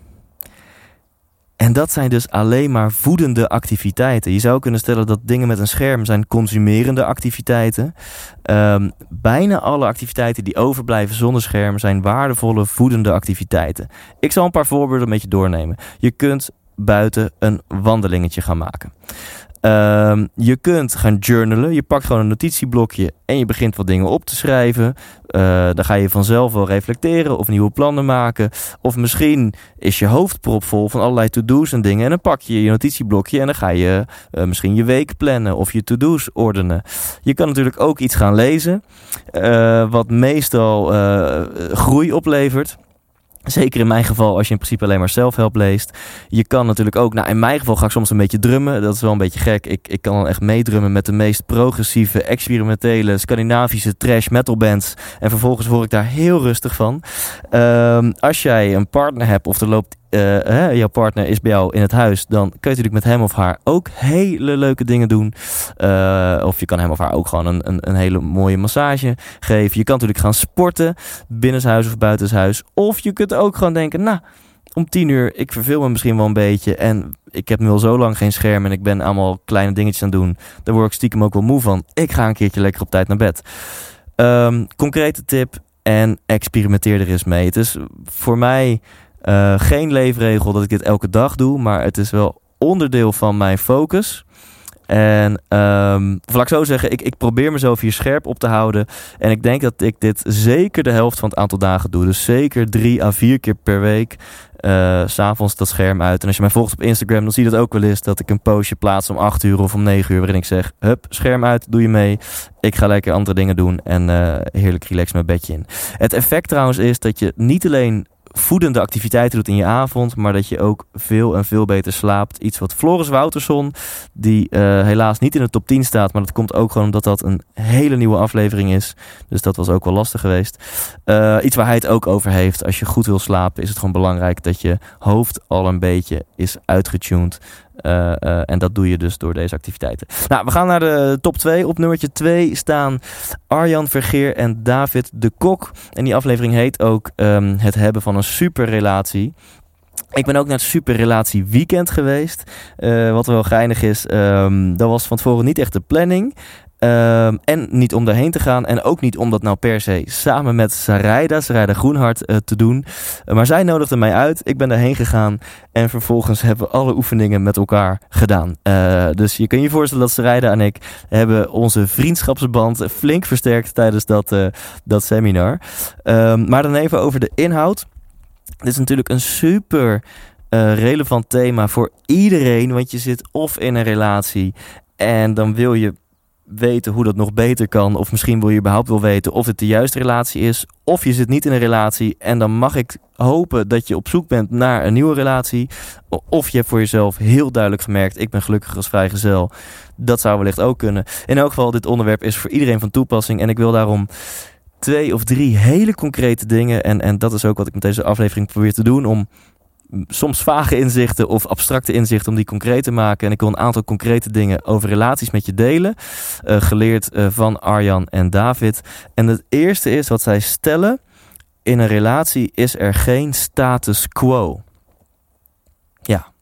En dat zijn dus alleen maar voedende activiteiten. Je zou kunnen stellen dat dingen met een scherm zijn consumerende activiteiten. Um, bijna alle activiteiten die overblijven zonder scherm zijn waardevolle voedende activiteiten. Ik zal een paar voorbeelden met je doornemen. Je kunt buiten een wandelingetje gaan maken. Ehm, je kunt gaan journalen. Je pakt gewoon een notitieblokje en je begint wat dingen op te schrijven. Uh, dan ga je vanzelf wel reflecteren of nieuwe plannen maken. Of misschien is je hoofd propvol van allerlei to-do's en dingen. En dan pak je je notitieblokje en dan ga je uh, misschien je week plannen of je to-do's ordenen. Je kan natuurlijk ook iets gaan lezen, uh, wat meestal groei oplevert. Zeker in mijn geval, als je in principe alleen maar zelfhelp leest. Je kan natuurlijk ook, nou in mijn geval ga ik soms een beetje drummen. Dat is wel een beetje gek. Ik, ik kan dan echt meedrummen met de meest progressieve, experimentele, Scandinavische trash metal bands. En vervolgens word ik daar heel rustig van. Um, als jij een partner hebt of er loopt uh, jouw partner is bij jou in het huis, dan kun je natuurlijk met hem of haar ook hele leuke dingen doen. Uh, of je kan hem of haar ook gewoon een, een, een, hele mooie massage geven. Je kan natuurlijk gaan sporten, binnenshuis of buitenshuis. Of je kunt ook gewoon denken, nou, om tien uur, ik verveel me misschien wel een beetje. En ik heb nu al zo lang geen scherm en ik ben allemaal kleine dingetjes aan het doen. Daar word ik stiekem ook wel moe van. Ik ga een keertje lekker op tijd naar bed. Um, concrete tip en experimenteer er eens mee. Het is voor mij uh, geen leefregel dat ik dit elke dag doe, maar het is wel onderdeel van mijn focus. En um, ik zo zeggen, ik, ik probeer mezelf hier scherp op te houden. En ik denk dat ik dit zeker de helft van het aantal dagen doe. Dus zeker drie à vier keer per week. Uh, S'avonds dat scherm uit. En als je mij volgt op Instagram, dan zie je dat ook wel eens. Dat ik een postje plaats om 8 uur of om 9 uur. Waarin ik zeg: Hup, scherm uit, doe je mee. Ik ga lekker andere dingen doen. En uh, heerlijk relax mijn bedje in. Het effect trouwens is dat je niet alleen voedende activiteiten doet in je avond, maar dat je ook veel en veel beter slaapt. Iets wat Floris Wouterson, die uh, helaas niet in de top 10 staat, maar dat komt ook gewoon omdat dat een hele nieuwe aflevering is. Dus dat was ook wel lastig geweest. Uh, iets waar hij het ook over heeft. Als je goed wil slapen, is het gewoon belangrijk dat je hoofd al een beetje is uitgetuned. Uh, uh, en dat doe je dus door deze activiteiten. Nou, we gaan naar de top 2. Op nummertje 2 staan Arjan Vergeer en David de Kok. En die aflevering heet ook um, Het hebben van een superrelatie. Ik ben ook naar het superrelatie weekend geweest. Uh, wat wel geinig is, um, dat was van tevoren niet echt de planning. Um, en niet om daarheen te gaan. En ook niet om dat nou per se samen met Sarayda, Sarayda Groenhart, uh, te doen. Uh, maar zij nodigde mij uit. Ik ben daarheen gegaan. En vervolgens hebben we alle oefeningen met elkaar gedaan. Uh, dus je kunt je voorstellen dat Sarayda en ik hebben onze vriendschapsband flink versterkt tijdens dat, dat seminar. Um, maar dan even over de inhoud. Dit is natuurlijk een super relevant thema voor iedereen. Want je zit of in een relatie en dan wil je weten hoe dat nog beter kan. Of misschien wil je überhaupt wel weten of het de juiste relatie is. Of je zit niet in een relatie. En dan mag ik hopen dat je op zoek bent naar een nieuwe relatie. Of je hebt voor jezelf heel duidelijk gemerkt: ik ben gelukkig als vrijgezel. Dat zou wellicht ook kunnen. In elk geval, dit onderwerp is voor iedereen van toepassing. En ik wil daarom twee of drie hele concrete dingen. En, en dat is ook wat ik met deze aflevering probeer te doen. Om soms vage inzichten of abstracte inzichten om die concreet te maken. En ik wil een aantal concrete dingen over relaties met je delen. Uh, geleerd uh, van Arjan en David. En het eerste is wat zij stellen. In een relatie is er geen status quo. Ja,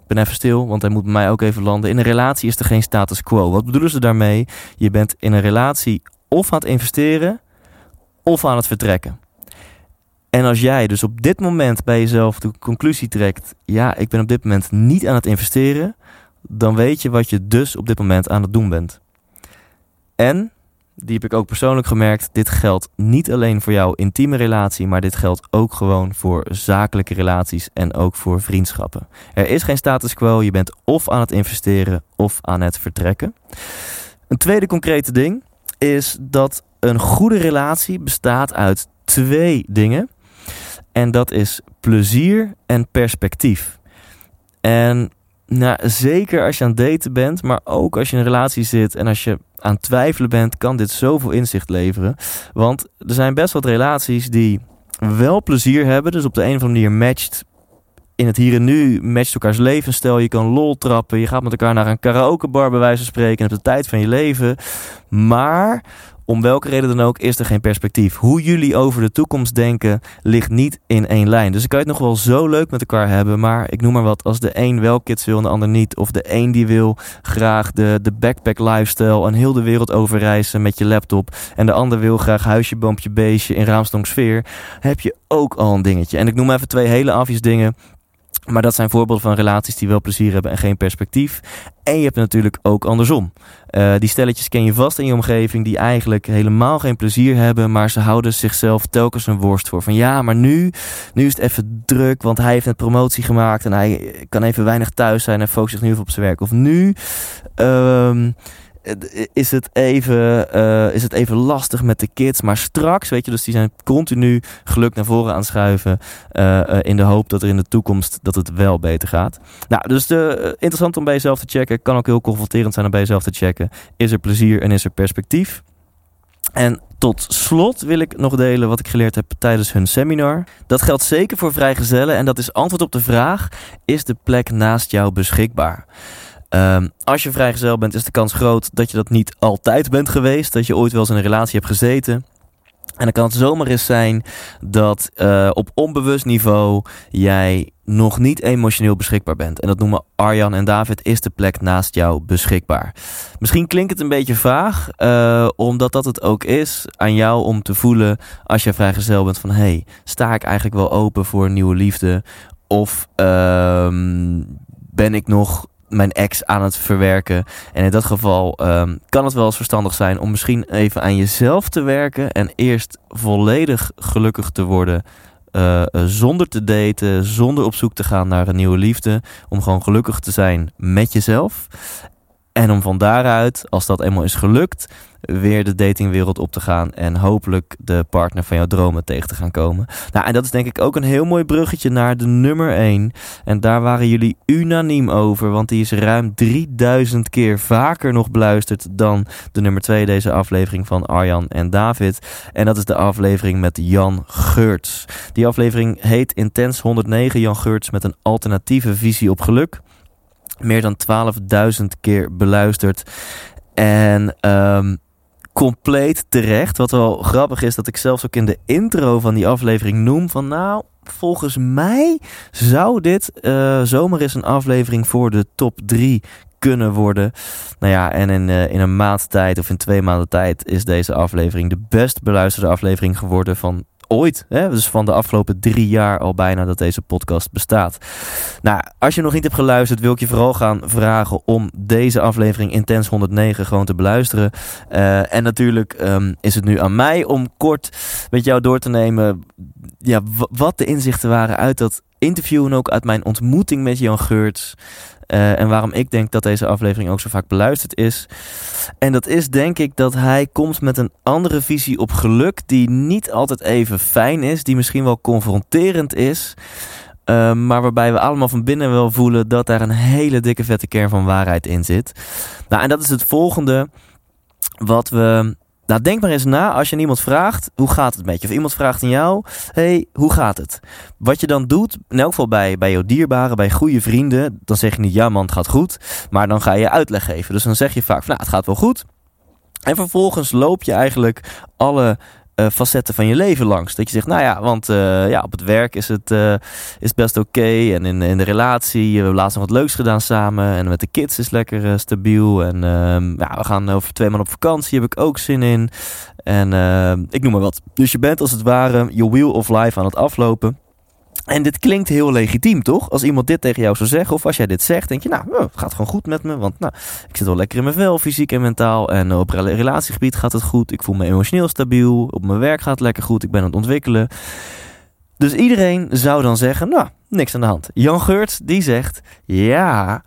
ik ben even stil, want hij moet bij mij ook even landen. In een relatie is er geen status quo. Wat bedoelen ze daarmee? Je bent in een relatie of aan het investeren of aan het vertrekken. En als jij dus op dit moment bij jezelf de conclusie trekt: ja, ik ben op dit moment niet aan het investeren, dan weet je wat je dus op dit moment aan het doen bent. En, die heb ik ook persoonlijk gemerkt, dit geldt niet alleen voor jouw intieme relatie, maar dit geldt ook gewoon voor zakelijke relaties en ook voor vriendschappen. Er is geen status quo, je bent of aan het investeren of aan het vertrekken. Een tweede concrete ding is dat een goede relatie bestaat uit twee dingen. En dat is plezier en perspectief. En nou, zeker als je aan het daten bent, maar ook als je in een relatie zit en als je aan het twijfelen bent, kan dit zoveel inzicht leveren. Want er zijn best wat relaties die wel plezier hebben, dus op de een of andere manier matcht in het hier en nu, matcht elkaars levensstijl. Je kan lol trappen, je gaat met elkaar naar een karaokebar bij wijze van spreken en hebt de tijd van je leven. Maar om welke reden dan ook is er geen perspectief. Hoe jullie over de toekomst denken ligt niet in één lijn. Dus ik kan het nog wel zo leuk met elkaar hebben, maar ik noem maar wat. Als de een wel kids wil en de ander niet. Of de een die wil graag de, de backpack lifestyle en heel de wereld overreizen met je laptop. En de ander wil graag huisje, boompje, beestje in Raamstonksfeer. Heb je ook al een dingetje. En ik noem even twee hele afjes dingen Maar dat zijn voorbeelden van relaties die wel plezier hebben en geen perspectief. En je hebt natuurlijk ook andersom. Uh, die stelletjes ken je vast in je omgeving die eigenlijk helemaal geen plezier hebben, maar ze houden zichzelf telkens een worst voor. Van ja, maar nu, nu is het even druk, want hij heeft net promotie gemaakt en hij kan even weinig thuis zijn en focust zich nu even op zijn werk. Of nu, um, is het, even, uh, is het even lastig met de kids. Maar straks, weet je, dus die zijn continu geluk naar voren aan schuiven. Uh, in de hoop dat er in de toekomst dat het wel beter gaat. Nou, dus interessant om bij jezelf te checken. Kan ook heel confronterend zijn om bij jezelf te checken. Is er plezier en is er perspectief? En tot slot wil ik nog delen wat ik geleerd heb tijdens hun seminar. Dat geldt zeker voor vrijgezellen en dat is antwoord op de vraag: is de plek naast jou beschikbaar? Um, als je vrijgezel bent, is de kans groot dat je dat niet altijd bent geweest. Dat je ooit wel eens in een relatie hebt gezeten. En dan kan het zomaar eens zijn dat uh, op onbewust niveau jij nog niet emotioneel beschikbaar bent. En dat noemen Arjan en David, is de plek naast jou beschikbaar. Misschien klinkt het een beetje vaag, uh, omdat dat het ook is aan jou om te voelen als je vrijgezel bent van... hey, sta ik eigenlijk wel open voor nieuwe liefde? Of uh, ben ik nog mijn ex aan het verwerken. En in dat geval um, kan het wel eens verstandig zijn om misschien even aan jezelf te werken en eerst volledig gelukkig te worden. Uh, zonder te daten, zonder op zoek te gaan naar een nieuwe liefde. Om gewoon gelukkig te zijn met jezelf. En om van daaruit, als dat eenmaal is gelukt, weer de datingwereld op te gaan en hopelijk de partner van jouw dromen tegen te gaan komen. Nou, en dat is denk ik ook een heel mooi bruggetje naar de nummer 1. En daar waren jullie unaniem over, want die is ruim 3000 keer vaker nog beluisterd dan de nummer 2 deze aflevering van Arjan en David. En dat is de aflevering met Jan Geurts. Die aflevering heet Intens 109 Jan Geurts met een alternatieve visie op geluk meer dan 12.000 keer beluisterd. En um, compleet terecht. Wat wel grappig is, dat ik zelfs ook in de intro van die aflevering noem van nou, volgens mij zou dit uh, zomaar eens een aflevering voor de top 3 kunnen worden. Nou ja, en in, uh, in een maand tijd of in twee maanden tijd is deze aflevering de best beluisterde aflevering geworden van ooit. Hè? Dus van de afgelopen drie jaar al bijna dat deze podcast bestaat. Nou, als je nog niet hebt geluisterd, wil ik je vooral gaan vragen om deze aflevering Intens 109 gewoon te beluisteren. Uh, en natuurlijk um, is het nu aan mij om kort met jou door te nemen ja, wat de inzichten waren uit dat interview en ook uit mijn ontmoeting met Jan Geurts. Uh, en waarom ik denk dat deze aflevering ook zo vaak beluisterd is. En dat is denk ik dat hij komt met een andere visie op geluk. Die niet altijd even fijn is. Die misschien wel confronterend is. Uh, maar waarbij we allemaal van binnen wel voelen dat daar een hele dikke vette kern van waarheid in zit. Nou, en dat is het volgende wat we nou, denk maar eens na als je iemand vraagt, hoe gaat het met je? Of iemand vraagt aan jou, hey, hoe gaat het? Wat je dan doet, in elk geval bij, bij jouw dierbaren, bij goede vrienden, dan zeg je niet, ja man, het gaat goed. Maar dan ga je uitleg geven. Dus dan zeg je vaak, nou, het gaat wel goed. En vervolgens loop je eigenlijk alle facetten van je leven langs. Dat je zegt, nou ja, want uh, ja, op het werk is het, uh, is best oké. En in, in de relatie, we hebben laatst nog wat leuks gedaan samen. En met de kids is lekker stabiel. En ehm, ja, we gaan over twee maanden op vakantie, heb ik ook zin in. En ehm, ik noem maar wat. Dus je bent als het ware je wheel of life aan het aflopen. En dit klinkt heel legitiem, toch? Als iemand dit tegen jou zou zeggen, of als jij dit zegt, denk je, nou, het gaat gewoon goed met me. Want nou, ik zit wel lekker in mijn vel, fysiek en mentaal. En op relatiegebied gaat het goed. Ik voel me emotioneel stabiel. Op mijn werk gaat het lekker goed. Ik ben aan het ontwikkelen. Dus iedereen zou dan zeggen, nou, niks aan de hand. Jan Geurts, die zegt, ja,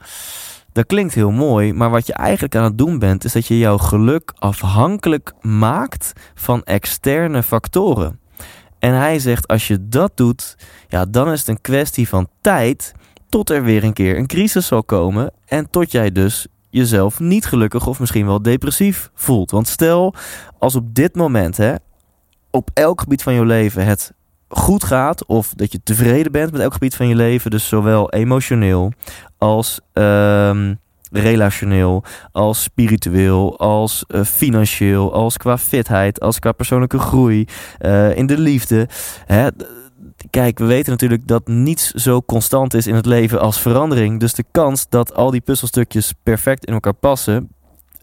dat klinkt heel mooi. Maar wat je eigenlijk aan het doen bent, is dat je jouw geluk afhankelijk maakt van externe factoren. En hij zegt, als je dat doet, ja, dan is het een kwestie van tijd tot er weer een keer een crisis zal komen en tot jij dus jezelf niet gelukkig of misschien wel depressief voelt. Want stel, als op dit moment, hè, op elk gebied van je leven het goed gaat of dat je tevreden bent met elk gebied van je leven, dus zowel emotioneel als um, relationeel, als spiritueel, als uh, financieel, als qua fitheid, als qua persoonlijke groei, uh, in de liefde. Hè, kijk, we weten natuurlijk dat niets zo constant is in het leven als verandering. Dus de kans dat al die puzzelstukjes perfect in elkaar passen,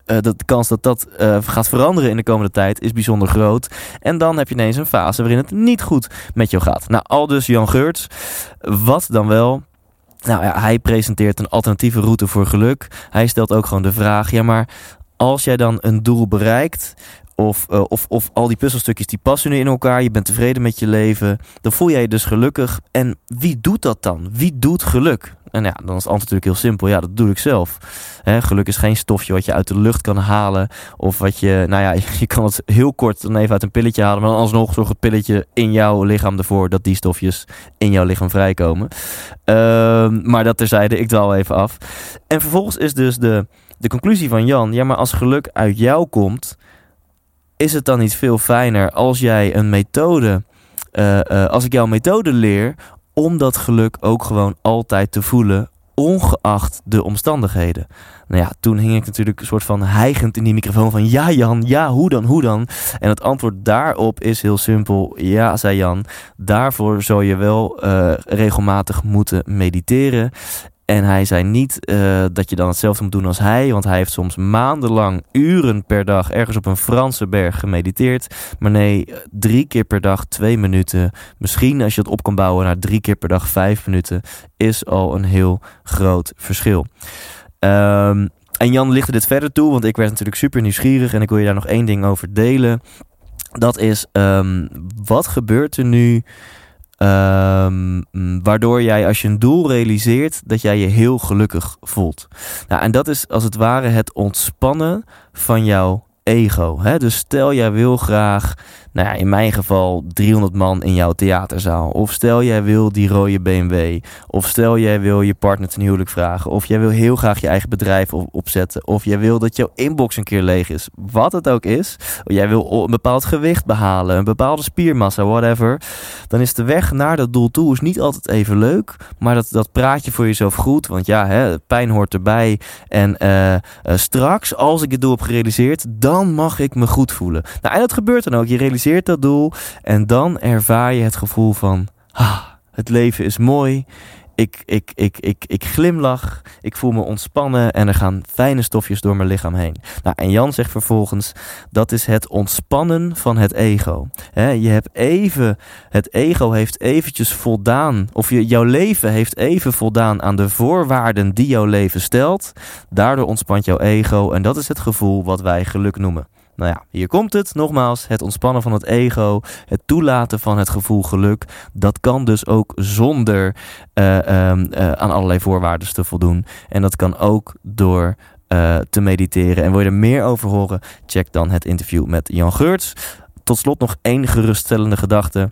uh, dat de kans dat dat gaat veranderen in de komende tijd is bijzonder groot. En dan heb je ineens een fase waarin het niet goed met jou gaat. Nou, al dus Jan Geurts. Wat dan wel Nou ja, hij presenteert een alternatieve route voor geluk. Hij stelt ook gewoon de vraag: ja, maar als jij dan een doel bereikt, of, uh, of, of al die puzzelstukjes die passen nu in elkaar, je bent tevreden met je leven, dan voel jij je dus gelukkig. En wie doet dat dan? Wie doet geluk? En ja, dan is het antwoord natuurlijk heel simpel. Ja, dat doe ik zelf. Geluk is geen stofje wat je uit de lucht kan halen. Of wat je, nou ja, je kan het heel kort dan even uit een pilletje halen. Maar dan alsnog zorgt het pilletje in jouw lichaam ervoor dat die stofjes in jouw lichaam vrijkomen. Uh, maar dat terzijde, ik dwaal even af. En vervolgens is dus de, de conclusie van Jan: ja, maar als geluk uit jou komt, is het dan niet veel fijner als jij een methode. Uh, uh, als ik jouw methode leer om dat geluk ook gewoon altijd te voelen, ongeacht de omstandigheden. Nou ja, toen hing ik natuurlijk een soort van hijgend in die microfoon van ja Jan, ja hoe dan, hoe dan? En het antwoord daarop is heel simpel, ja zei Jan, daarvoor zou je wel uh, regelmatig moeten mediteren. En hij zei niet uh, dat je dan hetzelfde moet doen als hij. Want hij heeft soms maandenlang, uren per dag ergens op een Franse berg gemediteerd. Maar nee, drie keer per dag twee minuten. Misschien als je het op kan bouwen naar drie keer per dag vijf minuten. Is al een heel groot verschil. Um, en Jan lichtte dit verder toe, want ik werd natuurlijk super nieuwsgierig. En ik wil je daar nog één ding over delen. Dat is, um, wat gebeurt er nu... Um, waardoor jij als je een doel realiseert, dat jij je heel gelukkig voelt. Nou, en dat is als het ware het ontspannen van jouw ego. Hè? Dus stel jij wil graag, nou ja, in mijn geval 300 man in jouw theaterzaal. Of stel jij wil die rode BMW. Of stel jij wil je partner ten huwelijk vragen. Of jij wil heel graag je eigen bedrijf opzetten. Of jij wil dat jouw inbox een keer leeg is. Wat het ook is. Jij wil een bepaald gewicht behalen. Een bepaalde spiermassa, whatever. Dan is de weg naar dat doel toe is niet altijd even leuk. Maar dat, dat praat je voor jezelf goed. Want ja, hè, pijn hoort erbij. En uh, uh, straks, als ik het doel heb gerealiseerd, dan mag ik me goed voelen. Nou, en dat gebeurt dan ook. Je realiseert dat doel en dan ervaar je het gevoel van... Ah, het leven is mooi. Ik, ik, ik, ik, ik glimlach, ik voel me ontspannen en er gaan fijne stofjes door mijn lichaam heen. Nou, en Jan zegt vervolgens, dat is het ontspannen van het ego. He, je hebt even, het ego heeft eventjes voldaan, of je, jouw leven heeft even voldaan aan de voorwaarden die jouw leven stelt. Daardoor ontspant jouw ego en dat is het gevoel wat wij geluk noemen. Nou ja, hier komt het. Nogmaals, het ontspannen van het ego, het toelaten van het gevoel geluk. Dat kan dus ook zonder uh, uh, uh, aan allerlei voorwaarden te voldoen. En dat kan ook door te mediteren. En wil je er meer over horen? Check dan het interview met Jan Geurts. Tot slot nog één geruststellende gedachte.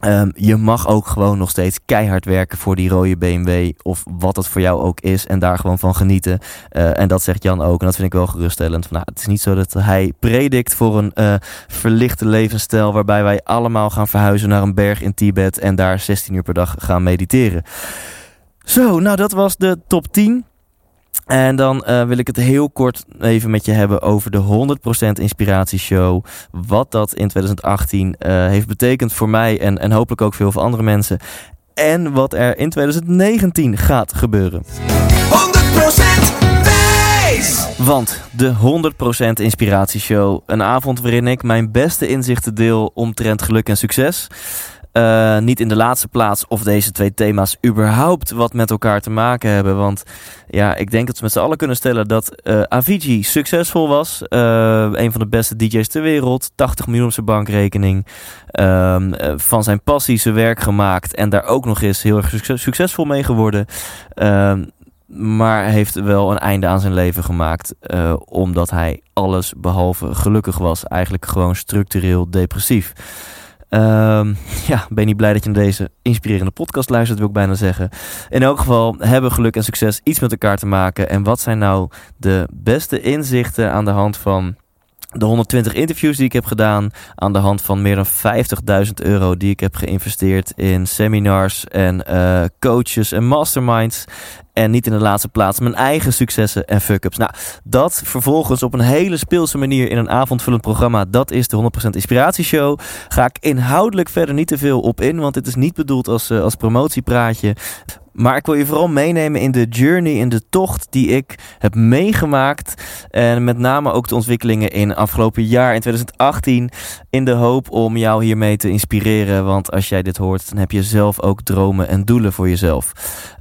Um, je mag ook gewoon nog steeds keihard werken voor die rode BMW. Of wat het voor jou ook is. En daar gewoon van genieten. Uh, en dat zegt Jan ook. En dat vind ik wel geruststellend. Van, nou, het is niet zo dat hij predikt voor een uh, verlichte levensstijl. Waarbij wij allemaal gaan verhuizen naar een berg in Tibet. En daar 16 uur per dag gaan mediteren. Zo, nou dat was de top 10. En dan uh, wil ik het heel kort even met je hebben over de 100% Inspiratieshow. Wat dat in 2018 uh, heeft betekend voor mij en, en hopelijk ook veel voor andere mensen. En wat er in 2019 gaat gebeuren. 100% wijs! Want de 100% Inspiratieshow. Een avond waarin ik mijn beste inzichten deel omtrent geluk en succes. Uh, niet in de laatste plaats of deze twee thema's überhaupt wat met elkaar te maken hebben. Want ja, ik denk dat we met z'n allen kunnen stellen dat uh, Avicii succesvol was. Uh, een van de beste DJ's ter wereld. 80 miljoen op zijn bankrekening. van zijn passie zijn werk gemaakt. En daar ook nog eens heel erg succes succesvol mee geworden. maar heeft wel een einde aan zijn leven gemaakt. omdat hij alles behalve gelukkig was. Eigenlijk gewoon structureel depressief. Um, ja, ben je niet blij dat je naar deze inspirerende podcast luistert, wil ik bijna zeggen. In elk geval hebben geluk en succes iets met elkaar te maken. En wat zijn nou de beste inzichten aan de hand van de 120 interviews die ik heb gedaan, aan de hand van meer dan 50.000 euro die ik heb geïnvesteerd in seminars en uh, coaches en masterminds. En niet in de laatste plaats mijn eigen successen en fuck-ups. Nou, dat vervolgens op een hele speelse manier in een avondvullend programma. Dat is de 100% Inspiratieshow. Ga ik inhoudelijk verder niet te veel op in, want dit is niet bedoeld als, als promotiepraatje. Maar ik wil je vooral meenemen in de journey, in de tocht die ik heb meegemaakt. En met name ook de ontwikkelingen in afgelopen jaar, in 2018. In de hoop om jou hiermee te inspireren. Want als jij dit hoort, dan heb je zelf ook dromen en doelen voor jezelf.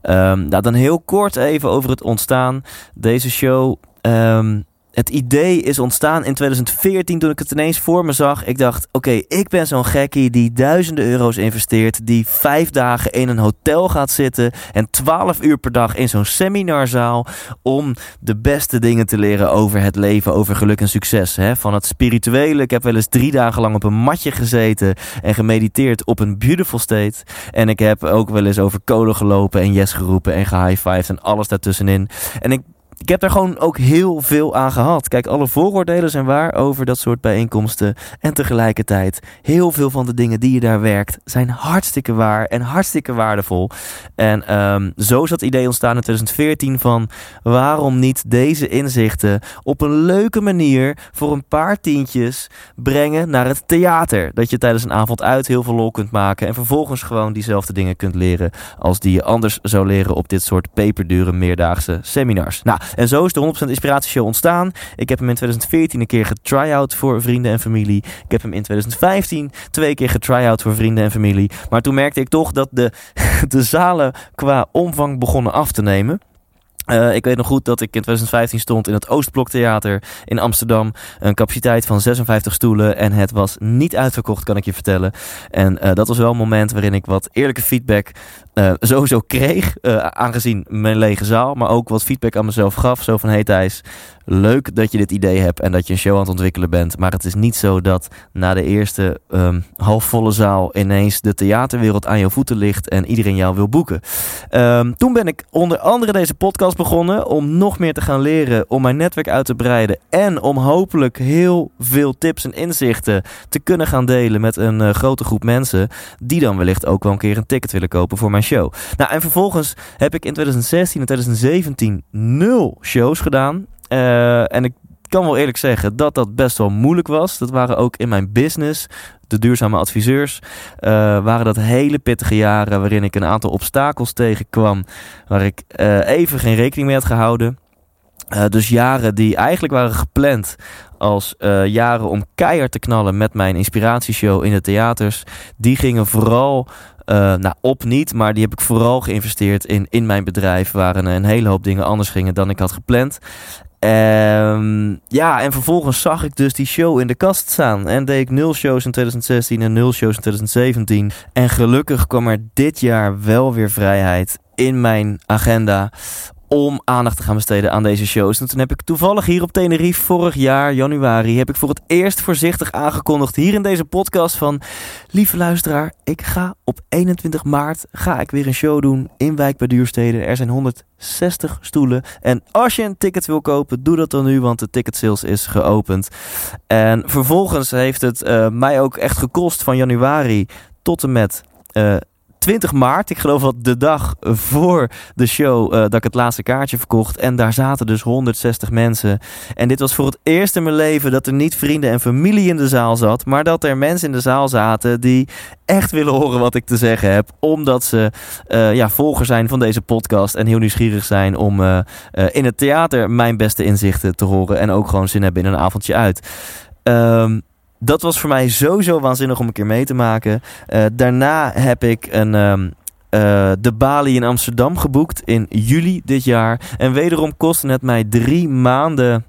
Um, nou, dan heel kort even over het ontstaan. Deze show. Um, het idee is ontstaan in 2014 toen ik het ineens voor me zag. Ik dacht, oké, ik ben zo'n gekkie die duizenden euro's investeert. Die vijf dagen in een hotel gaat zitten. En twaalf uur per dag in zo'n seminarzaal. Om de beste dingen te leren over het leven, over geluk en succes. Hè? Van het spirituele. Ik heb wel eens drie dagen lang op een matje gezeten. En gemediteerd op een beautiful state. En ik heb ook wel eens over kolen gelopen en yes geroepen en gehighfived en alles daartussenin. En ik ik heb daar gewoon ook heel veel aan gehad. Kijk, alle vooroordelen zijn waar over dat soort bijeenkomsten. En tegelijkertijd, heel veel van de dingen die je daar werkt, zijn hartstikke waar en hartstikke waardevol. En um, zo is dat idee ontstaan in 2014 van waarom niet deze inzichten op een leuke manier voor een paar tientjes brengen naar het theater. Dat je tijdens een avond uit heel veel lol kunt maken en vervolgens gewoon diezelfde dingen kunt leren als die je anders zou leren op dit soort peperdure meerdaagse seminars. Nou, en zo is de 100% Inspiratieshow ontstaan. Ik heb hem in 2014 een keer getry-out voor vrienden en familie. Ik heb hem in 2015 twee keer getry-out voor vrienden en familie. Maar toen merkte ik toch dat de, de zalen qua omvang begonnen af te nemen. Uh, ik weet nog goed dat ik in 2015 stond in het Oostbloktheater in Amsterdam. Een capaciteit van 56 stoelen. En het was niet uitverkocht, kan ik je vertellen. En uh, dat was wel een moment waarin ik wat eerlijke feedback uh, sowieso kreeg. aangezien mijn lege zaal. Maar ook wat feedback aan mezelf gaf. Zo van, hey Thijs, leuk dat je dit idee hebt en dat je een show aan het ontwikkelen bent. Maar het is niet zo dat na de eerste um, halfvolle zaal ineens de theaterwereld aan jouw voeten ligt en iedereen jou wil boeken. Um, toen ben ik onder andere deze podcast begonnen om nog meer te gaan leren, om mijn netwerk uit te breiden en om hopelijk heel veel tips en inzichten te kunnen gaan delen met een uh, grote groep mensen die dan wellicht ook wel een keer een ticket willen kopen voor mijn show. Nou, en vervolgens heb ik in 2016 en 2017 nul shows gedaan. Uh, en ik kan wel eerlijk zeggen dat dat best wel moeilijk was. Dat waren ook in mijn business, de duurzame adviseurs, uh, waren dat hele pittige jaren waarin ik een aantal obstakels tegenkwam, waar ik uh, even geen rekening mee had gehouden. dus jaren die eigenlijk waren gepland als jaren om keihard te knallen met mijn inspiratieshow in de theaters, die gingen vooral uh, nou, op niet, maar die heb ik vooral geïnvesteerd in, in mijn bedrijf, waar een, een hele hoop dingen anders gingen dan ik had gepland. Um, ja, en vervolgens zag ik dus die show in de kast staan. En deed ik nul shows in 2016 en nul shows in 2017. En gelukkig kwam er dit jaar wel weer vrijheid in mijn agenda om aandacht te gaan besteden aan deze shows. En toen heb ik toevallig hier op Tenerife vorig jaar, januari, heb ik voor het eerst voorzichtig aangekondigd hier in deze podcast van, lieve luisteraar, ik ga op 21 maart ga ik weer een show doen in Wijk bij Duurstede. Er zijn 160 stoelen. En als je een ticket wil kopen, doe dat dan nu, want de ticket sales is geopend. En vervolgens heeft het uh, mij ook echt gekost van januari tot en met uh, 20 maart, ik geloof dat de dag voor de show, uh, dat ik het laatste kaartje verkocht. En daar zaten dus 160 mensen. En dit was voor het eerst in mijn leven dat er niet vrienden en familie in de zaal zat. Maar dat er mensen in de zaal zaten die echt willen horen wat ik te zeggen heb. Omdat ze uh, ja, volger zijn van deze podcast. En heel nieuwsgierig zijn om uh, in het theater mijn beste inzichten te horen. En ook gewoon zin hebben in een avondje uit. Um, dat was voor mij sowieso waanzinnig om een keer mee te maken. Uh, daarna heb ik een. Um, uh, de Bali in Amsterdam geboekt in juli dit jaar. En wederom kostte het mij drie maanden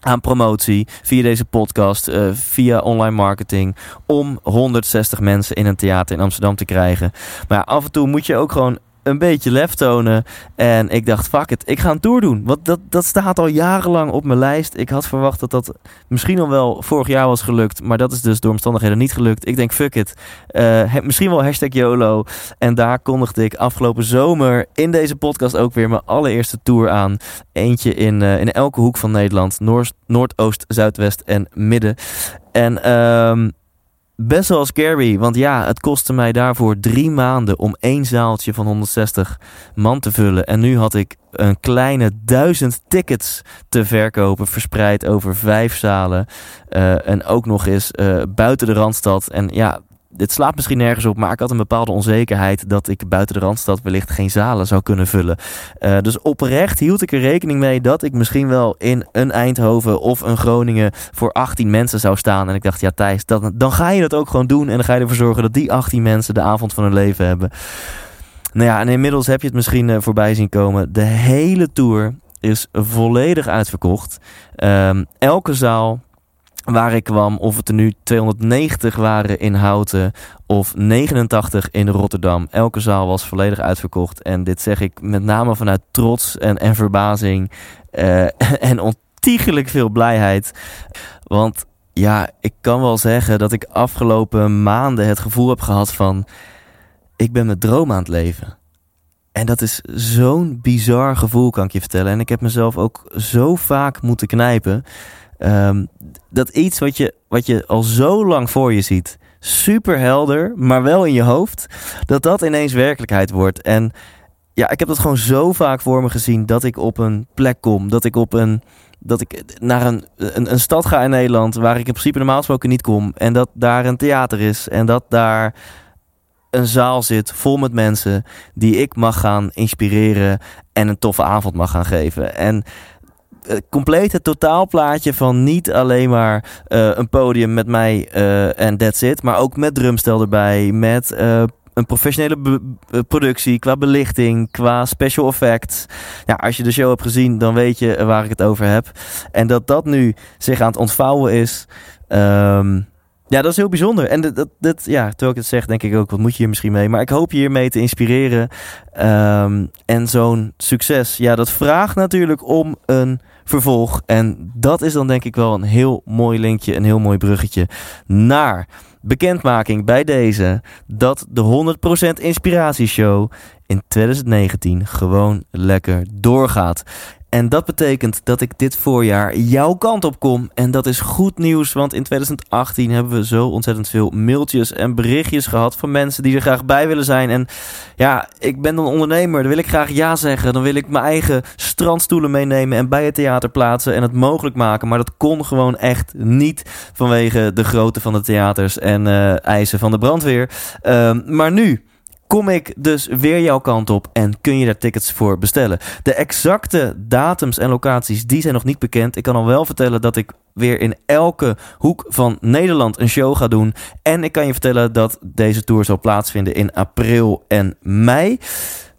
aan promotie via deze podcast, uh, via online marketing, om 160 mensen in een theater in Amsterdam te krijgen. Maar af en toe moet je ook gewoon een beetje lef tonen. En ik dacht, fuck it, ik ga een tour doen. Want dat, dat staat al jarenlang op mijn lijst. Ik had verwacht dat dat misschien al wel vorig jaar was gelukt. Maar dat is dus door omstandigheden niet gelukt. Ik denk, fuck it. Uh, misschien wel hashtag YOLO. En daar kondigde ik afgelopen zomer in deze podcast ook weer mijn allereerste tour aan. Eentje in, uh, in elke hoek van Nederland. Noord, Noordoost, Zuidwest en Midden. En... Um, best wel scary. Want ja, het kostte mij daarvoor drie maanden om één zaaltje van 160 man te vullen. En nu had ik een kleine duizend tickets te verkopen, verspreid over vijf zalen. Uh, en ook nog eens uh, buiten de Randstad. En ja, dit slaat misschien nergens op, maar ik had een bepaalde onzekerheid dat ik buiten de Randstad wellicht geen zalen zou kunnen vullen. Uh, dus oprecht hield ik er rekening mee dat ik misschien wel in een Eindhoven of een Groningen voor 18 mensen zou staan. En ik dacht, ja Thijs, dan ga je dat ook gewoon doen en dan ga je ervoor zorgen dat die 18 mensen de avond van hun leven hebben. Nou ja, en inmiddels heb je het misschien uh, voorbij zien komen. De hele tour is volledig uitverkocht. Um, elke zaal waar ik kwam, of het er nu 290 waren in Houten of 89 in Rotterdam. Elke zaal was volledig uitverkocht. En dit zeg ik met name vanuit trots en, en verbazing uh, en ontiegelijk veel blijheid. Want ja, ik kan wel zeggen dat ik afgelopen maanden het gevoel heb gehad van... ik ben mijn droom aan het leven. En dat is zo'n bizar gevoel, kan ik je vertellen. En ik heb mezelf ook zo vaak moeten knijpen... Um, dat iets wat je, wat je al zo lang voor je ziet, super helder, maar wel in je hoofd, dat dat ineens werkelijkheid wordt. En ja, ik heb dat gewoon zo vaak voor me gezien dat ik op een plek kom, dat ik op een dat ik naar een, een, een, stad ga in Nederland waar ik in principe normaal gesproken niet kom. En dat daar een theater is. En dat daar een zaal zit vol met mensen die ik mag gaan inspireren en een toffe avond mag gaan geven. En compleet het totaalplaatje van niet alleen maar uh, een podium met mij uh, en that's it. Maar ook met drumstel erbij, met een professionele productie qua belichting, qua special effects. Ja, als je de show hebt gezien, dan weet je waar ik het over heb. En dat dat nu zich aan het ontvouwen is... Um, ja, dat is heel bijzonder. En dat, dat, ja, terwijl ik het zeg, denk ik ook, wat moet je hier misschien mee? Maar ik hoop je hiermee te inspireren. Um, en zo'n succes, ja, dat vraagt natuurlijk om een vervolg. En dat is dan denk ik wel een heel mooi linkje, een heel mooi bruggetje naar bekendmaking bij deze dat de 100% Inspiratieshow in 2019 gewoon lekker doorgaat. En dat betekent dat ik dit voorjaar jouw kant op kom. En dat is goed nieuws, want in 2018 hebben we zo ontzettend veel mailtjes en berichtjes gehad van mensen die er graag bij willen zijn. En ja, ik ben dan ondernemer, dan wil ik graag ja zeggen. Dan wil ik mijn eigen strandstoelen meenemen en bij het theater plaatsen en het mogelijk maken. Maar dat kon gewoon echt niet vanwege de grootte van de theaters en uh, eisen van de brandweer. Uh, maar nu kom ik dus weer jouw kant op en kun je daar tickets voor bestellen. De exacte datums en locaties die zijn nog niet bekend. Ik kan al wel vertellen dat ik weer in elke hoek van Nederland een show ga doen. En ik kan je vertellen dat deze tour zal plaatsvinden in april en mei.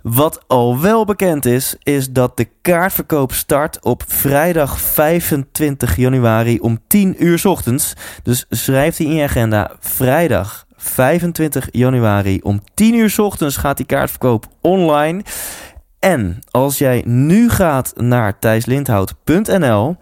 Wat al wel bekend is, is dat de kaartverkoop start op vrijdag 25 januari om 10 uur ochtends. Dus schrijf die in je agenda. Vrijdag 25 januari om 10 uur ochtends gaat die kaartverkoop online. En als jij nu gaat naar thijslindhout.nl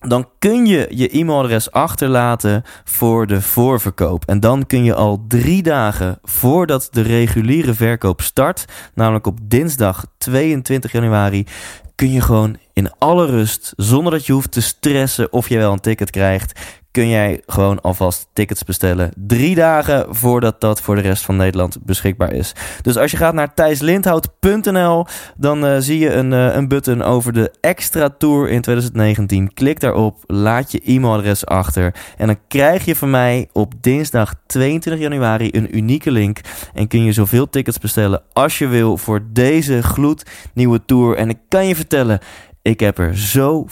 dan kun je je e-mailadres achterlaten voor de voorverkoop. En dan kun je al drie dagen voordat de reguliere verkoop start, namelijk op dinsdag 22 januari, kun je gewoon in alle rust, zonder dat je hoeft te stressen of je wel een ticket krijgt, kun jij gewoon alvast tickets bestellen. Drie dagen voordat dat voor de rest van Nederland beschikbaar is. Dus als je gaat naar thijslindhout.nl, dan uh, zie je een, uh, een button over de extra tour in 2019. Klik daarop, laat je e-mailadres achter. En dan krijg je van mij op dinsdag 22 januari een unieke link. En kun je zoveel tickets bestellen als je wil voor deze gloednieuwe tour. En ik kan je vertellen, ik heb er zo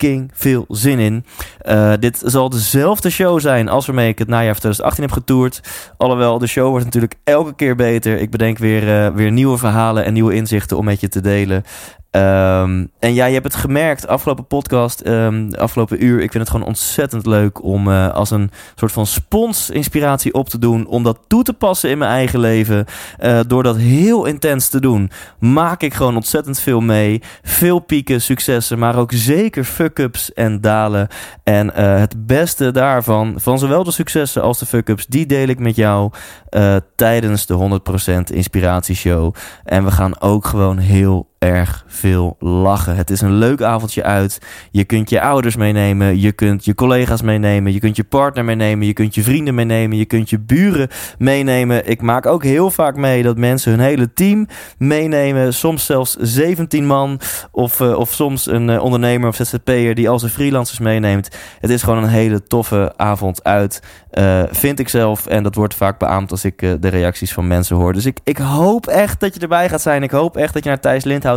fuck veel zin in. Uh, dit zal dezelfde show zijn als waarmee ik het najaar van 2018 heb getoerd. Alhoewel, de show wordt natuurlijk elke keer beter. Ik bedenk weer, uh, weer nieuwe verhalen en nieuwe inzichten om met je te delen. Um, en ja, je hebt het gemerkt, afgelopen podcast, um, afgelopen uur. Ik vind het gewoon ontzettend leuk om uh, als een soort van spons inspiratie op te doen. Om dat toe te passen in mijn eigen leven. Uh, door dat heel intens te doen, maak ik gewoon ontzettend veel mee. Veel pieken, successen, maar ook zeker fuck-ups en dalen. En uh, het beste daarvan, van zowel de successen als de fuck-ups, die deel ik met jou tijdens de 100% inspiratieshow. En we gaan ook gewoon heel erg veel lachen. Het is een leuk avondje uit. Je kunt je ouders meenemen, je kunt je collega's meenemen, je kunt je partner meenemen, je kunt je vrienden meenemen, je kunt je buren meenemen. Ik maak ook heel vaak mee dat mensen hun hele team meenemen, soms zelfs 17 man of, uh, of soms een uh, ondernemer of ZZP'er die al zijn freelancers meeneemt. Het is gewoon een hele toffe avond uit, uh, vind ik zelf. En dat wordt vaak beaamd als ik de reacties van mensen hoor. Dus ik, ik hoop echt dat je erbij gaat zijn. Ik hoop echt dat je naar Thijs Lindhout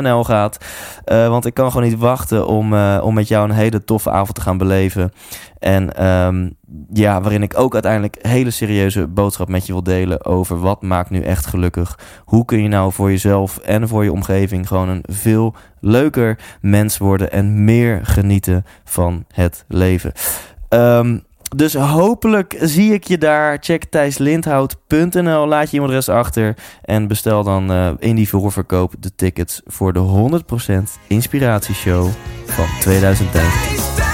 Nl gaat. Uh, want ik kan gewoon niet wachten om, uh, om met jou een hele toffe avond te gaan beleven. En um, ja, waarin ik ook uiteindelijk hele serieuze boodschap met je wil delen over wat maakt nu echt gelukkig. Hoe kun je nou voor jezelf en voor je omgeving gewoon een veel leuker mens worden en meer genieten van het leven. Um, dus hopelijk zie ik je daar. Check thijslindhout.nl. Laat je e-mailadres achter. En bestel dan uh, in die voorverkoop de tickets voor de 100% inspiratieshow van 2013.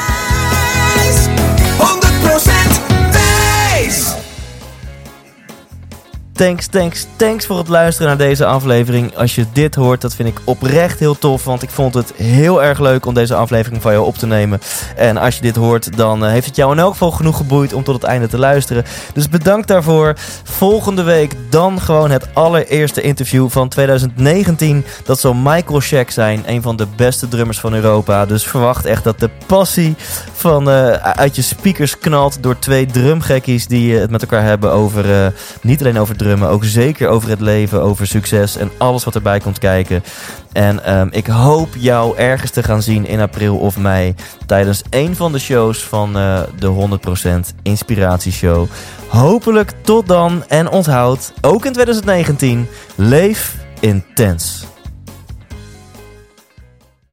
Thanks, thanks, thanks voor het luisteren naar deze aflevering. Als je dit hoort, dat vind ik oprecht heel tof. Want ik vond het heel erg leuk om deze aflevering van jou op te nemen. En als je dit hoort, dan eh, heeft het jou in elk geval genoeg geboeid om tot het einde te luisteren. Dus bedankt daarvoor. Volgende week dan gewoon het allereerste interview van 2019. Dat zal Michael Shack zijn, een van de beste drummers van Europa. Dus verwacht echt dat de passie van, uh, uit je speakers knalt door twee drumgekkies die uh, het met elkaar hebben over, niet alleen over drummen, ook zeker over het leven, over succes en alles wat erbij komt kijken. En um, ik hoop jou ergens te gaan zien in april of mei tijdens een van de shows van de 100% Inspiratieshow. Hopelijk tot dan en onthoud, ook in 2019, leef intens.